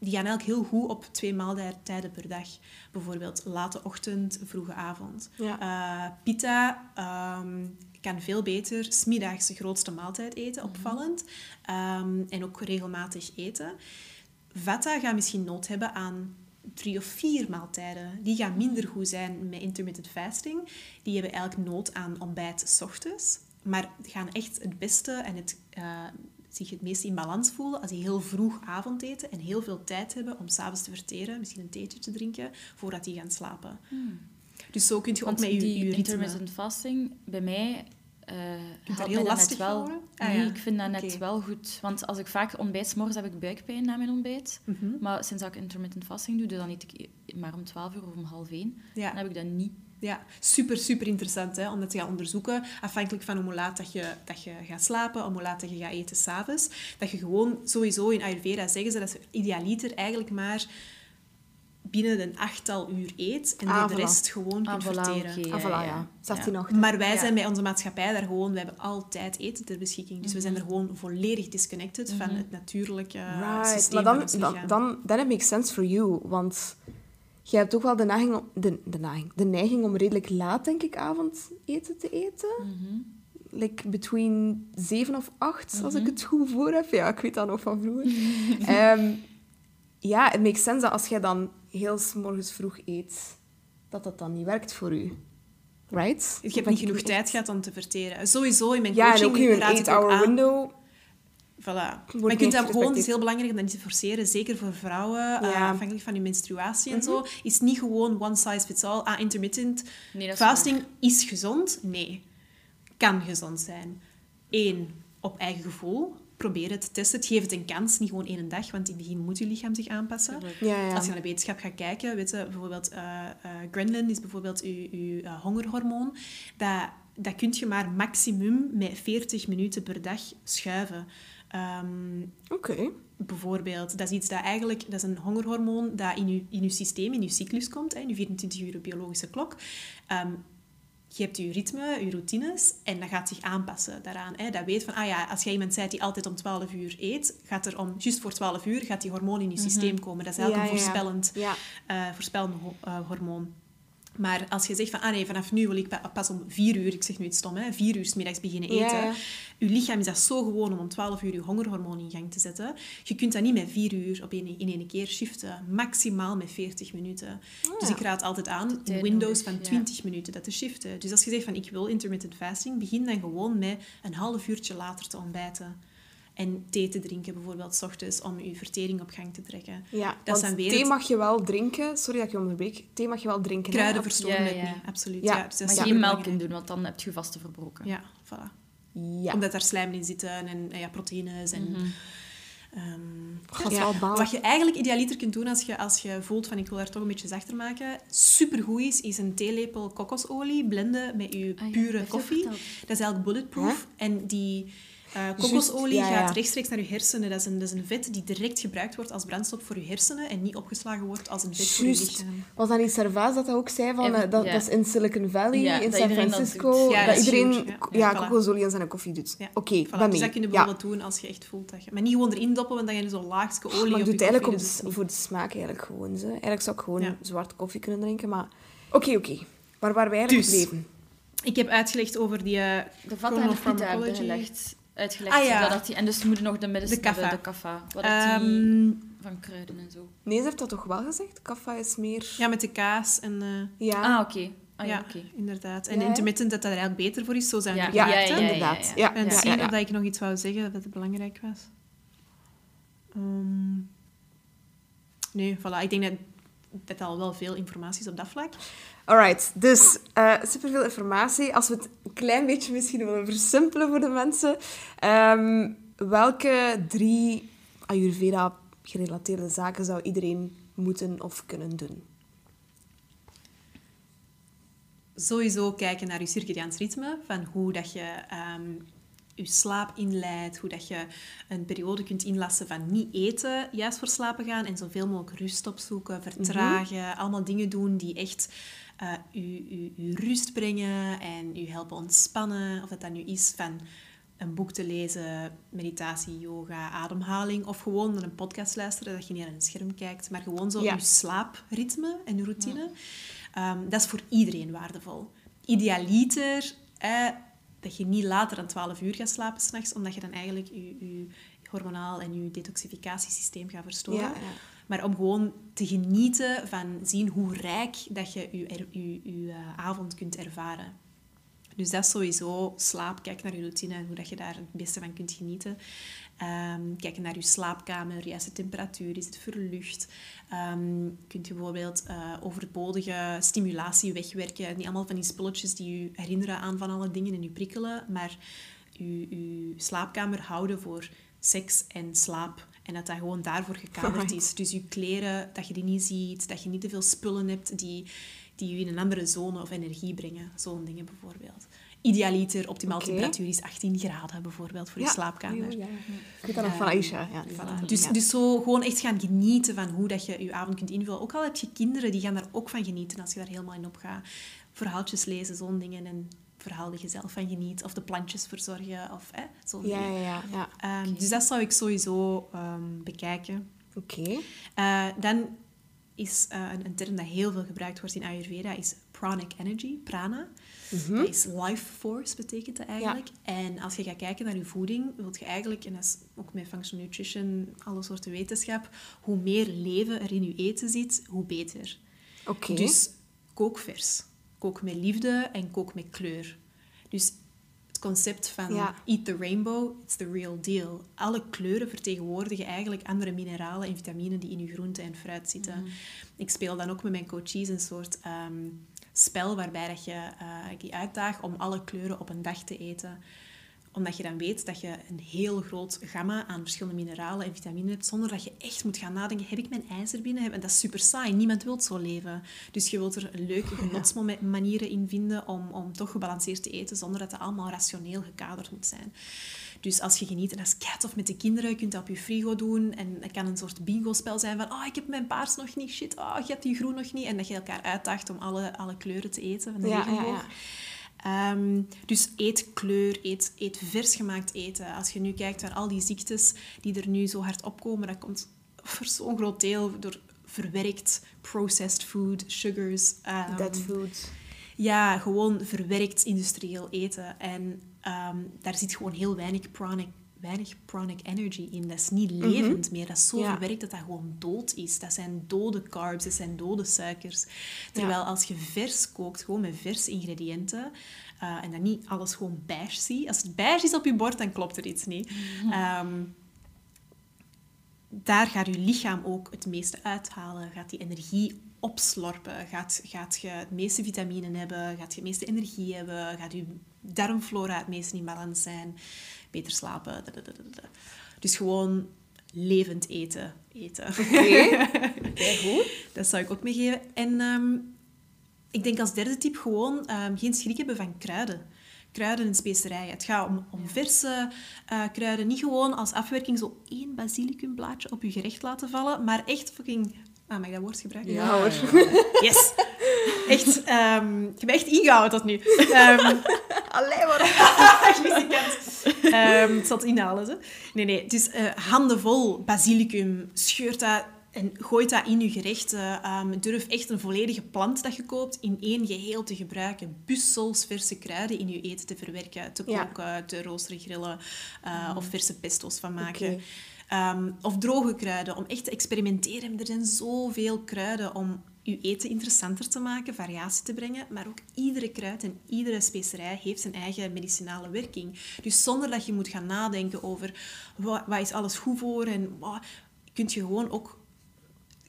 die gaan eigenlijk heel goed op twee maaltijden per dag. Bijvoorbeeld late ochtend, vroege avond. Ja. Eh, pita ehm, kan veel beter smiddags de grootste maaltijd eten, opvallend. Ehm, en ook regelmatig eten. Vata gaat misschien nood hebben aan drie of vier maaltijden. Die gaan minder goed zijn met intermittent fasting. Die hebben eigenlijk nood aan ontbijt 's ochtends. Maar gaan echt het beste en het, eh, zich het meest in balans voelen als die heel vroeg avondeten en heel veel tijd hebben om s'avonds te verteren, misschien een theetje te drinken, voordat die gaan slapen. Dus zo kun je ook met je, die je intermittent fasting, bij mij... daar helpt heel dat lastig net wel. Ah, nee, ja. ik vind dat net wel goed. Want als ik vaak ontbijt, morgens heb ik buikpijn na mijn ontbijt. Mhm. Maar sinds dat ik intermittent fasting doe, dus dan eet ik maar om 12 uur of om half 1. Ja. Dan heb ik dat niet. Ja, super, super interessant hè, om dat te gaan onderzoeken. Afhankelijk van hoe laat dat je, dat je gaat slapen, hoe laat dat je gaat eten s'avonds. Dat je gewoon sowieso in Ayurveda zeggen ze dat ze idealiter eigenlijk maar binnen een achttal uur eet en Ah, de voilà. rest gewoon Ah, kunt voilà, verteren. Ah, Ja, voilà, ja. ja. 16 Ja. ochtend. Maar wij Ja. zijn bij onze maatschappij daar gewoon, we hebben altijd eten ter beschikking. Dus we zijn er gewoon volledig disconnected van het natuurlijke Right, systeem maar dan, dan, dan, it makes sense for you. Want je hebt toch wel de neiging, om, de, de, neiging, de neiging om redelijk laat, denk ik, avondeten te eten. Mhm. Like between zeven of acht, als Mhm. ik het goed voor heb. Ja, ik weet dat nog van vroeger. Ehm, ja, het makes sense dat als jij dan heel 's morgens vroeg eet, dat dat dan niet werkt voor u. Right? Je hebt niet genoeg tijd gehad om te verteren. Sowieso in mijn Ja, en coaching ook een ook 8-hour aan- window. Voilà. Maar je kunt dat gewoon, het is heel belangrijk om dat niet te forceren, zeker voor vrouwen, eh, Ja. Mhm. afhankelijk van je menstruatie en zo. Is niet gewoon one size fits all. Ah, intermittent Nee, dat is fasting is gezond? Nee. Kan gezond zijn. Eén, op eigen gevoel. Probeer het, test het, geef het een kans. Niet gewoon één dag, want in het begin moet je lichaam zich aanpassen. Tuurlijk. Ja, ja. Als je naar de wetenschap gaat kijken, weet je, bijvoorbeeld eh eh ghrelin is bijvoorbeeld je, je eh, hongerhormoon. Dat, dat kun je maar maximum met 40 minuten per dag schuiven. Ehm, Oké. bijvoorbeeld, dat is iets dat eigenlijk, dat is een hongerhormoon dat in je, in je systeem, in je cyclus komt, hè, in je 24 uur biologische klok. Ehm, je hebt je ritme, je routines en dat gaat zich aanpassen daaraan. Hè. Dat weet van, ah ja, als jij iemand bent die altijd om 12 uur eet, gaat er om, juist voor 12 uur, gaat die hormoon in je systeem komen. Dat is eigenlijk Ja, een ja. voorspellend, Ja. eh, voorspellend ho- eh, hormoon. Maar als je zegt van, ah nee, vanaf nu wil ik pa- pas om vier uur, ik zeg nu iets stom, hè, vier uur 's middags beginnen Ja, eten. ja. Je lichaam is dat zo gewoon om om 12 uur je hongerhormoon in gang te zetten. Je kunt dat niet met vier uur op een, in één keer shiften. Maximaal met 40 minuten. Dus ik raad altijd aan windows nodig, van ja. 20 minuten dat te shiften. Dus als je zegt van ik wil intermittent fasting, begin dan gewoon met een half uurtje later te ontbijten. En thee te drinken bijvoorbeeld, s ochtends, om je vertering op gang te trekken. Ja, Dat dan weer thee het- mag je wel drinken. Sorry dat ik je onderbreek. Thee mag je wel drinken. Kruiden verstoren Ja, het ja. niet, absoluut. Ja, Ja, dus Maar geen melk in doen, want dan heb je vaste verbroken. Ja, voilà. Ja. Omdat daar slijm in zitten en ja, proteïnes en... Dat is ja, wel baal. Wat je eigenlijk idealiter kunt doen als je, als je voelt van ik wil daar toch een beetje zachter maken, supergoed is, is een theelepel kokosolie blenden met je Ah ja, pure koffie. Dat is eigenlijk bulletproof. En die eh, kokosolie ja, ja. gaat rechtstreeks naar je hersenen. Dat is, een, dat is een vet die direct gebruikt wordt als brandstof voor je hersenen en niet opgeslagen wordt als een vet voor je Juist. lichaam. Was dat niet Servaas dat dat ook zei? Van, eh, dat, ja. dat is in Silicon Valley, Ja, in San Francisco. doet. Ja, dat iedereen ja. voilà. kokosolie in zijn koffie doet. Ja, Oké, Voilà, ben dus mee. dat kun je Ja. bijvoorbeeld doen als je echt voelt dat je... Maar niet gewoon erin doppen, want dan ga je zo'n laagje olie Maar op je doe het eigenlijk dus voor de smaak eigenlijk gewoon. Zo. Eigenlijk zou ik gewoon Ja. zwarte koffie kunnen drinken, maar... Oké, oké. Waar waren wij eigenlijk Dus. Ik heb uitgelegd over die... eh, De vatten en de pita hebben Chronopharmacology. gelegd. Uitgelegd. Ah, ja. dat die, en dus moeten nog de middenste De kaffa. de kaffa. Wat dat die ehm, van kruiden en zo. Nee, ze heeft dat toch wel gezegd? Kaffa is meer... ja, met de kaas en... eh, Ja, Ah, oké. Ah, ja, ja, inderdaad. En Ja, intermittent, dat dat er eigenlijk beter voor is. Zo zijn Ja, ja, inderdaad. ja. Ja, En ja, zien ja, ja. of dat ik nog iets wou zeggen dat het belangrijk was. Ehm, nee, voilà. Ik denk dat dat al wel veel informatie is op dat vlak. Alright, dus eh superveel informatie. Als we het een klein beetje misschien willen versimpelen voor de mensen. ehm, welke drie Ayurveda-gerelateerde zaken zou iedereen moeten of kunnen doen? Sowieso kijken naar je circadiaans ritme, van hoe dat je ehm, je slaap inleidt, hoe dat je een periode kunt inlassen van niet eten, juist voor slapen gaan en zoveel mogelijk rust opzoeken, vertragen, allemaal dingen doen die echt je rust brengen en je helpen ontspannen. Of dat dat nu is van een boek te lezen, meditatie, yoga, ademhaling, of gewoon naar een podcast luisteren, dat je niet naar een scherm kijkt, maar gewoon zo Ja. je slaapritme en je routine. Ehm, dat is voor iedereen waardevol. Idealiter eh, dat je niet later dan 12 uur gaat slapen s'nachts, omdat je dan eigenlijk je, je hormonaal en je detoxificatiesysteem gaat verstoren. Ja, ja. Maar om gewoon te genieten van zien hoe rijk dat je je, je, je, eh, avond kunt ervaren. Dus dat is sowieso slaap. Kijk naar je routine en hoe dat je daar het beste van kunt genieten. Ehm, kijk naar je slaapkamer, juist de temperatuur, is het verlucht? Ehm kunt je bijvoorbeeld eh, overbodige stimulatie wegwerken. Niet allemaal van die spulletjes die je herinneren aan van alle dingen en je prikkelen, maar je, je slaapkamer houden voor seks en slaap. En dat dat gewoon daarvoor gekaderd Right. is. Dus je kleren, dat je die niet ziet, dat je niet te veel spullen hebt die, die je in een andere zone of energie brengen. Zo'n dingen bijvoorbeeld. Idealiter, optimaal temperatuur is 18 graden bijvoorbeeld voor je Ja. slaapkamer. Ja, ja. Ik weet dat nog van Ehm, Aisha. Ja, Voilà. Dus, ja. dus zo gewoon echt gaan genieten van hoe dat je je avond kunt invullen. Ook al heb je kinderen, die gaan daar ook van genieten als je daar helemaal in opgaat. Verhaaltjes lezen, zo'n dingen. En verhaal dat je zelf van geniet. Of de plantjes verzorgen. Of hè, zo'n ja, dingen. ja, ja. ja. Ehm, Dus dat zou ik sowieso ehm, bekijken. Oké. Eh, dan is eh, een, een term dat heel veel gebruikt wordt in Ayurveda, is pranic energy, prana. Dat is life force, betekent dat eigenlijk. En als je gaat kijken naar je voeding, wil je eigenlijk, en dat is ook met functional nutrition, alle soorten wetenschap, hoe meer leven er in je eten zit, hoe beter. Oké. Dus kook vers. Kook met liefde en kook met kleur. Dus het concept van Ja. eat the rainbow, it's the real deal. Alle kleuren vertegenwoordigen eigenlijk andere mineralen en vitaminen die in je groente en fruit zitten. Ik speel dan ook met mijn coaches een soort ehm, spel waarbij dat je ik die uitdaag om alle kleuren op een dag te eten omdat je dan weet dat je een heel groot gamma aan verschillende mineralen en vitaminen hebt, zonder dat je echt moet gaan nadenken, heb ik mijn ijzer binnen? En dat is super saai. Niemand wil zo leven. Dus je wilt er leuke genotsmanieren in vinden om, om toch gebalanceerd te eten, zonder dat het allemaal rationeel gekaderd moet zijn. Dus als je geniet, en dat is keitof met de kinderen, je kunt dat op je frigo doen. En het kan een soort bingo-spel zijn van, oh, ik heb mijn paars nog niet, shit, oh, je hebt die groen nog niet. En dat je elkaar uitdaagt om alle, alle kleuren te eten van de Ja, regenboog. ja. Ehm, dus eet kleur, eet, eet vers gemaakt eten. Als je nu kijkt naar al die ziektes die er nu zo hard opkomen, dat komt voor zo'n groot deel door verwerkt processed food, sugars. ehm, Dead food. Ja, gewoon verwerkt industrieel eten. En ehm, daar zit gewoon heel weinig pranic, weinig pranic energy in. Dat is niet levend meer. Dat is zo Mhm. Ja. verwerkt dat dat gewoon dood is. Dat zijn dode carbs, dat zijn dode suikers. Terwijl als je vers kookt, gewoon met verse ingrediënten, eh, en dan niet alles gewoon beige zie. Als het beige is op je bord, dan klopt er iets niet. Ehm, daar gaat je lichaam ook het meeste uithalen. Gaat die energie opslorpen. Gaat, gaat je het meeste vitamine hebben. Gaat je het meeste energie hebben. Gaat je darmflora het meest in balans zijn. Beter slapen. Dus gewoon levend eten. eten. Oké, goed. Dat zou ik ook meegeven. En ehm, ik denk als derde tip gewoon ehm, geen schrik hebben van kruiden. Kruiden en specerijen. Het gaat om, om verse eh, kruiden. Niet gewoon als afwerking zo één basilicumblaadje op je gerecht laten vallen, maar echt fucking... Ah, mag ik dat woord gebruiken? Ja, hoor. Yes! Echt, ehm, ik heb me echt ingehouden tot nu. Ehm, Allee, maar... Muzikant. Ehm ik zal het inhalen. Zo. Nee, nee. Dus eh, handen vol basilicum. Scheurt dat en gooit dat in je gerechten. Ehm, durf echt een volledige plant dat je koopt in één geheel te gebruiken. Bussels verse kruiden in je eten te verwerken. Te Ja. koken, te roosteren, grillen. eh, Of verse pesto's van maken. Ehm, of droge kruiden, om echt te experimenteren. Er zijn zoveel kruiden om je eten interessanter te maken, variatie te brengen. Maar ook iedere kruid en iedere specerij heeft zijn eigen medicinale werking. Dus zonder dat je moet gaan nadenken over wat, wat is alles goed voor en wat, kun je gewoon ook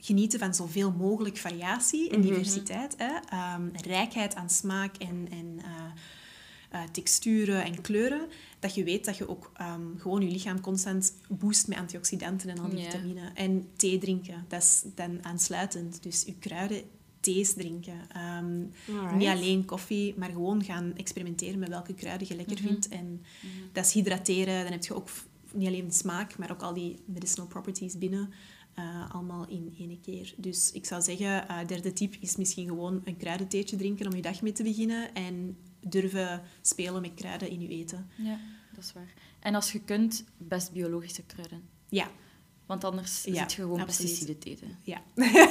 genieten van zoveel mogelijk variatie en diversiteit. Hè? Ehm, rijkheid aan smaak en, en eh, eh, texturen en kleuren. Dat je weet dat je ook ehm, gewoon je lichaam constant boost met antioxidanten en al die Ja. vitamine. En thee drinken, dat is dan aansluitend. Dus je kruiden, thees drinken. Ehm, niet alleen koffie, maar gewoon gaan experimenteren met welke kruiden je lekker vindt. En dat is hydrateren. Dan heb je ook niet alleen de smaak, maar ook al die medicinal properties binnen. Eh, allemaal in één keer. Dus ik zou zeggen, eh derde tip is misschien gewoon een kruidentheetje drinken om je dag mee te beginnen. En durven spelen met kruiden in je eten. Ja, dat is waar. En als je kunt, best biologische kruiden. Ja, Want anders Ja, zit je gewoon absoluut. pesticiden te eten. ja.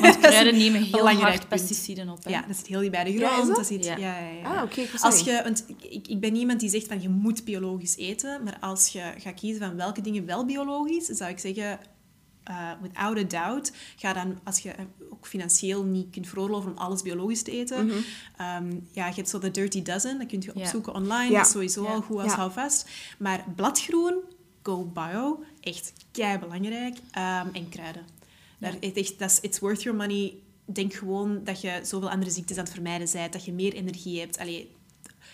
Want kruiden nemen heel belangrijk hard punt. pesticiden op. Hè? Ja, dat zit heel dicht bij de grond. dat? dat zit, Ja. ja. Ja, Ah, oké, ik wist Als je, want ik, ik, ik ben iemand die zegt van je moet biologisch eten, maar als je gaat kiezen van welke dingen wel biologisch, zou ik zeggen, eh, without a doubt, ga dan, als je eh, ook financieel niet kunt veroorloven om alles biologisch te eten, ehm, ja, je hebt zo de Dirty Dozen, dat kun je opzoeken online, dat is sowieso al goed als houvast. Maar bladgroen, go bio, echt kei belangrijk, Ehm, en kruiden. Daar, echt, dat is, it's worth your money. Denk gewoon dat je zoveel andere ziektes aan het vermijden bent, dat je meer energie hebt. Allee,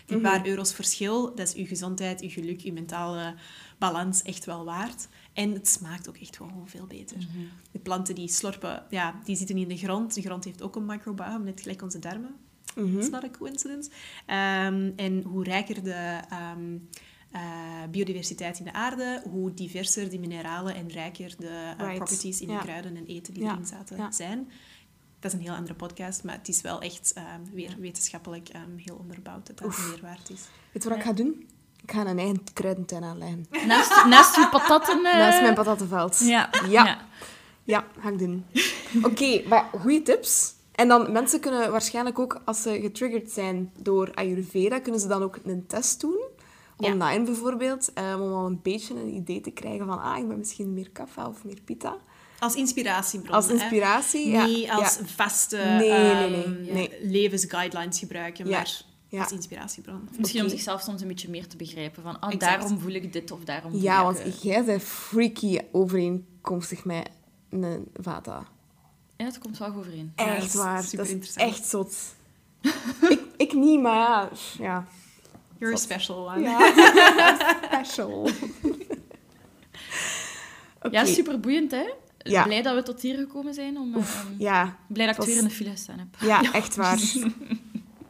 die paar euro's verschil, dat is je gezondheid, je geluk, je mentale balans echt wel waard. En het smaakt ook echt gewoon veel beter. De planten die slorpen, ja, die zitten in de grond. De grond heeft ook een microbiome, net gelijk onze darmen. It's not a coincidence. Ehm, en hoe rijker de ehm, eh, biodiversiteit in de aarde, hoe diverser die mineralen en rijker de eh, Right. properties in Ja. de kruiden en eten die Ja. erin zaten Ja. zijn. Dat is een heel andere podcast, maar het is wel echt ehm, weer wetenschappelijk heel onderbouwd dat dat een meerwaard is. Weet je wat ik ga doen? Ik ga een eigen kruidentuin aanleggen. Naast, naast je patatten... eh, Naast mijn patattenveld. Ja. Ja. Ja, ga ik doen. Oké, maar goede tips. En dan, mensen kunnen waarschijnlijk ook, als ze getriggerd zijn door Ayurveda, kunnen ze dan ook een test doen. Ja. Online bijvoorbeeld, eh, om al een beetje een idee te krijgen van, ah, ik ben misschien meer kaffa of meer pita. Als inspiratiebron. Als hè. inspiratie, ja. Niet als Ja. vaste Nee, nee, ehm, nee, levensguidelines gebruiken, maar Ja. als inspiratiebron. Misschien om zichzelf soms een beetje meer te begrijpen. Van, ah, Exact. daarom voel ik dit of daarom voel Ja, ik... want eh, jij bent freaky overeenkomstig met een vata. Ja, het komt wel goed overeen. Ja, Echt is waar. super Dat is interessant. echt zot. ik, ik niet, maar ja. ja. You're a special one. Ja. Special. Ja, super boeiend, hè? Ja. Blij dat we tot hier gekomen zijn. Om, Oef, ehm, ja, blij dat ik het weer was- in de file gestaan heb. ja, echt waar.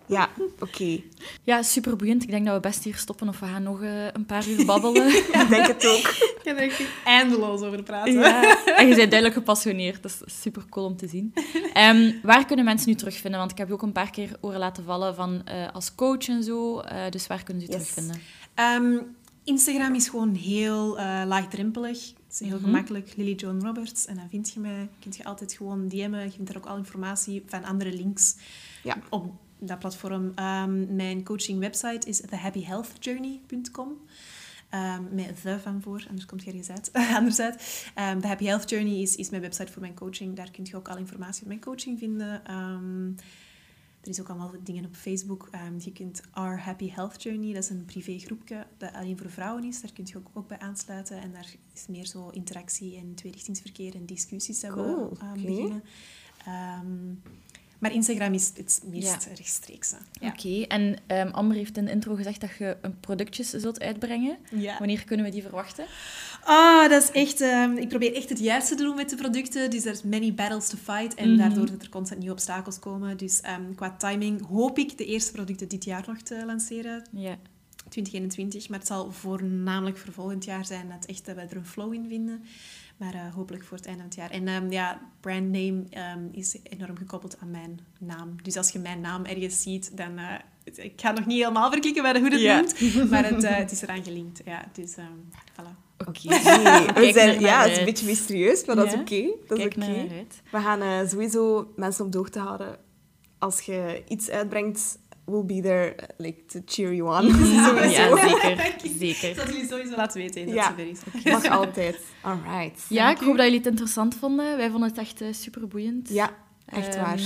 Ja, oké. Ja, super boeiend. Ik denk dat we best hier stoppen of we gaan nog eh, een paar uur babbelen. Ik denk het ook. Ik kan er echt eindeloos over praten. Ja. En je bent duidelijk gepassioneerd. Dat is super cool om te zien. Ehm, waar kunnen mensen nu terugvinden? Want ik heb je ook een paar keer horen laten vallen van eh, als coach en zo. Eh, dus waar kunnen ze je Yes. terugvinden? Ehm, Instagram is gewoon heel eh, laagdrempelig. Het is heel Mhm. gemakkelijk. Lily Joan Roberts. En dan vind je mij. Kun je altijd gewoon DM'en. Je vindt er ook al informatie van andere links Ja. op dat platform. Ehm, mijn coaching website is thehappyhealthjourney.com. Ehm, met the van voor, anders komt je ergens uit. anders uit. Ehm, The Happy Health Journey is, is mijn website voor mijn coaching. Daar kun je ook al informatie op mijn coaching vinden. Er is ook allemaal dingen op Facebook. Je kunt Our Happy Health Journey, dat is een privégroepje dat alleen voor vrouwen is. Daar kun je ook, ook bij aansluiten. En daar is meer zo interactie en tweerichtingsverkeer en discussies dat Cool, we beginnen. Maar Instagram is het meest Ja. rechtstreeks. Ja. Oké, en ehm, Amber heeft in de intro gezegd dat je een productjes zult uitbrengen. Ja. Wanneer kunnen we die verwachten? Ah, dat is echt... ehm, ik probeer echt het juiste te doen met de producten. Dus er is many battles to fight. En Mhm. daardoor dat er constant nieuwe obstakels komen. Dus ehm, qua timing hoop ik de eerste producten dit jaar nog te lanceren. Ja. 2021. Maar het zal voornamelijk voor volgend jaar zijn dat, echt, dat we er een flow in vinden. Maar eh, hopelijk voor het einde van het jaar. En ehm, ja, brandname ehm, is enorm gekoppeld aan mijn naam. Dus als je mijn naam ergens ziet, dan... eh, ik ga nog niet helemaal verklikken bij hoe het noemt. Maar het, eh, het is eraan gelinkt. Ja, dus ehm voilà. Oké. Nee, ja, het is een beetje mysterieus, maar dat is oké. Dat is Kijk oké. naar uit. We gaan sowieso mensen op de hoogte houden. Als je iets uitbrengt, we'll be there uh, like, to cheer you on. sowieso. Ja, zeker. zeker. Dat jullie sowieso laten weten dat Ja. ze er is. Mag altijd. Alright. Ja, ik hoop dat jullie het interessant vonden. Wij vonden het echt super boeiend. Ja, echt waar.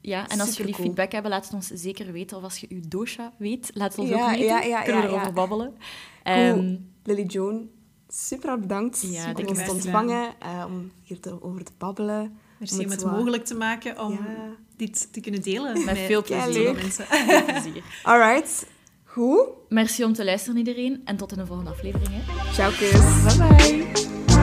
ja, en als jullie feedback hebben, laat het ons zeker weten. Of als je uw dosha weet, laat het ons Ja, ook weten. ja, ja, Kunnen we ja, erover ja. babbelen. Cool. Ehm, Lily Joan, super hard bedankt Ja, om ons te ontvangen, eh, om hier te, over te babbelen. Merci Om om het het zo- mogelijk te maken om Ja. Dit te kunnen delen. Met veel plezier. veel mensen. veel plezier. Alright, goed. Merci om te luisteren, iedereen. En tot in de volgende aflevering. Hè. Ciao, kus. Bye bye.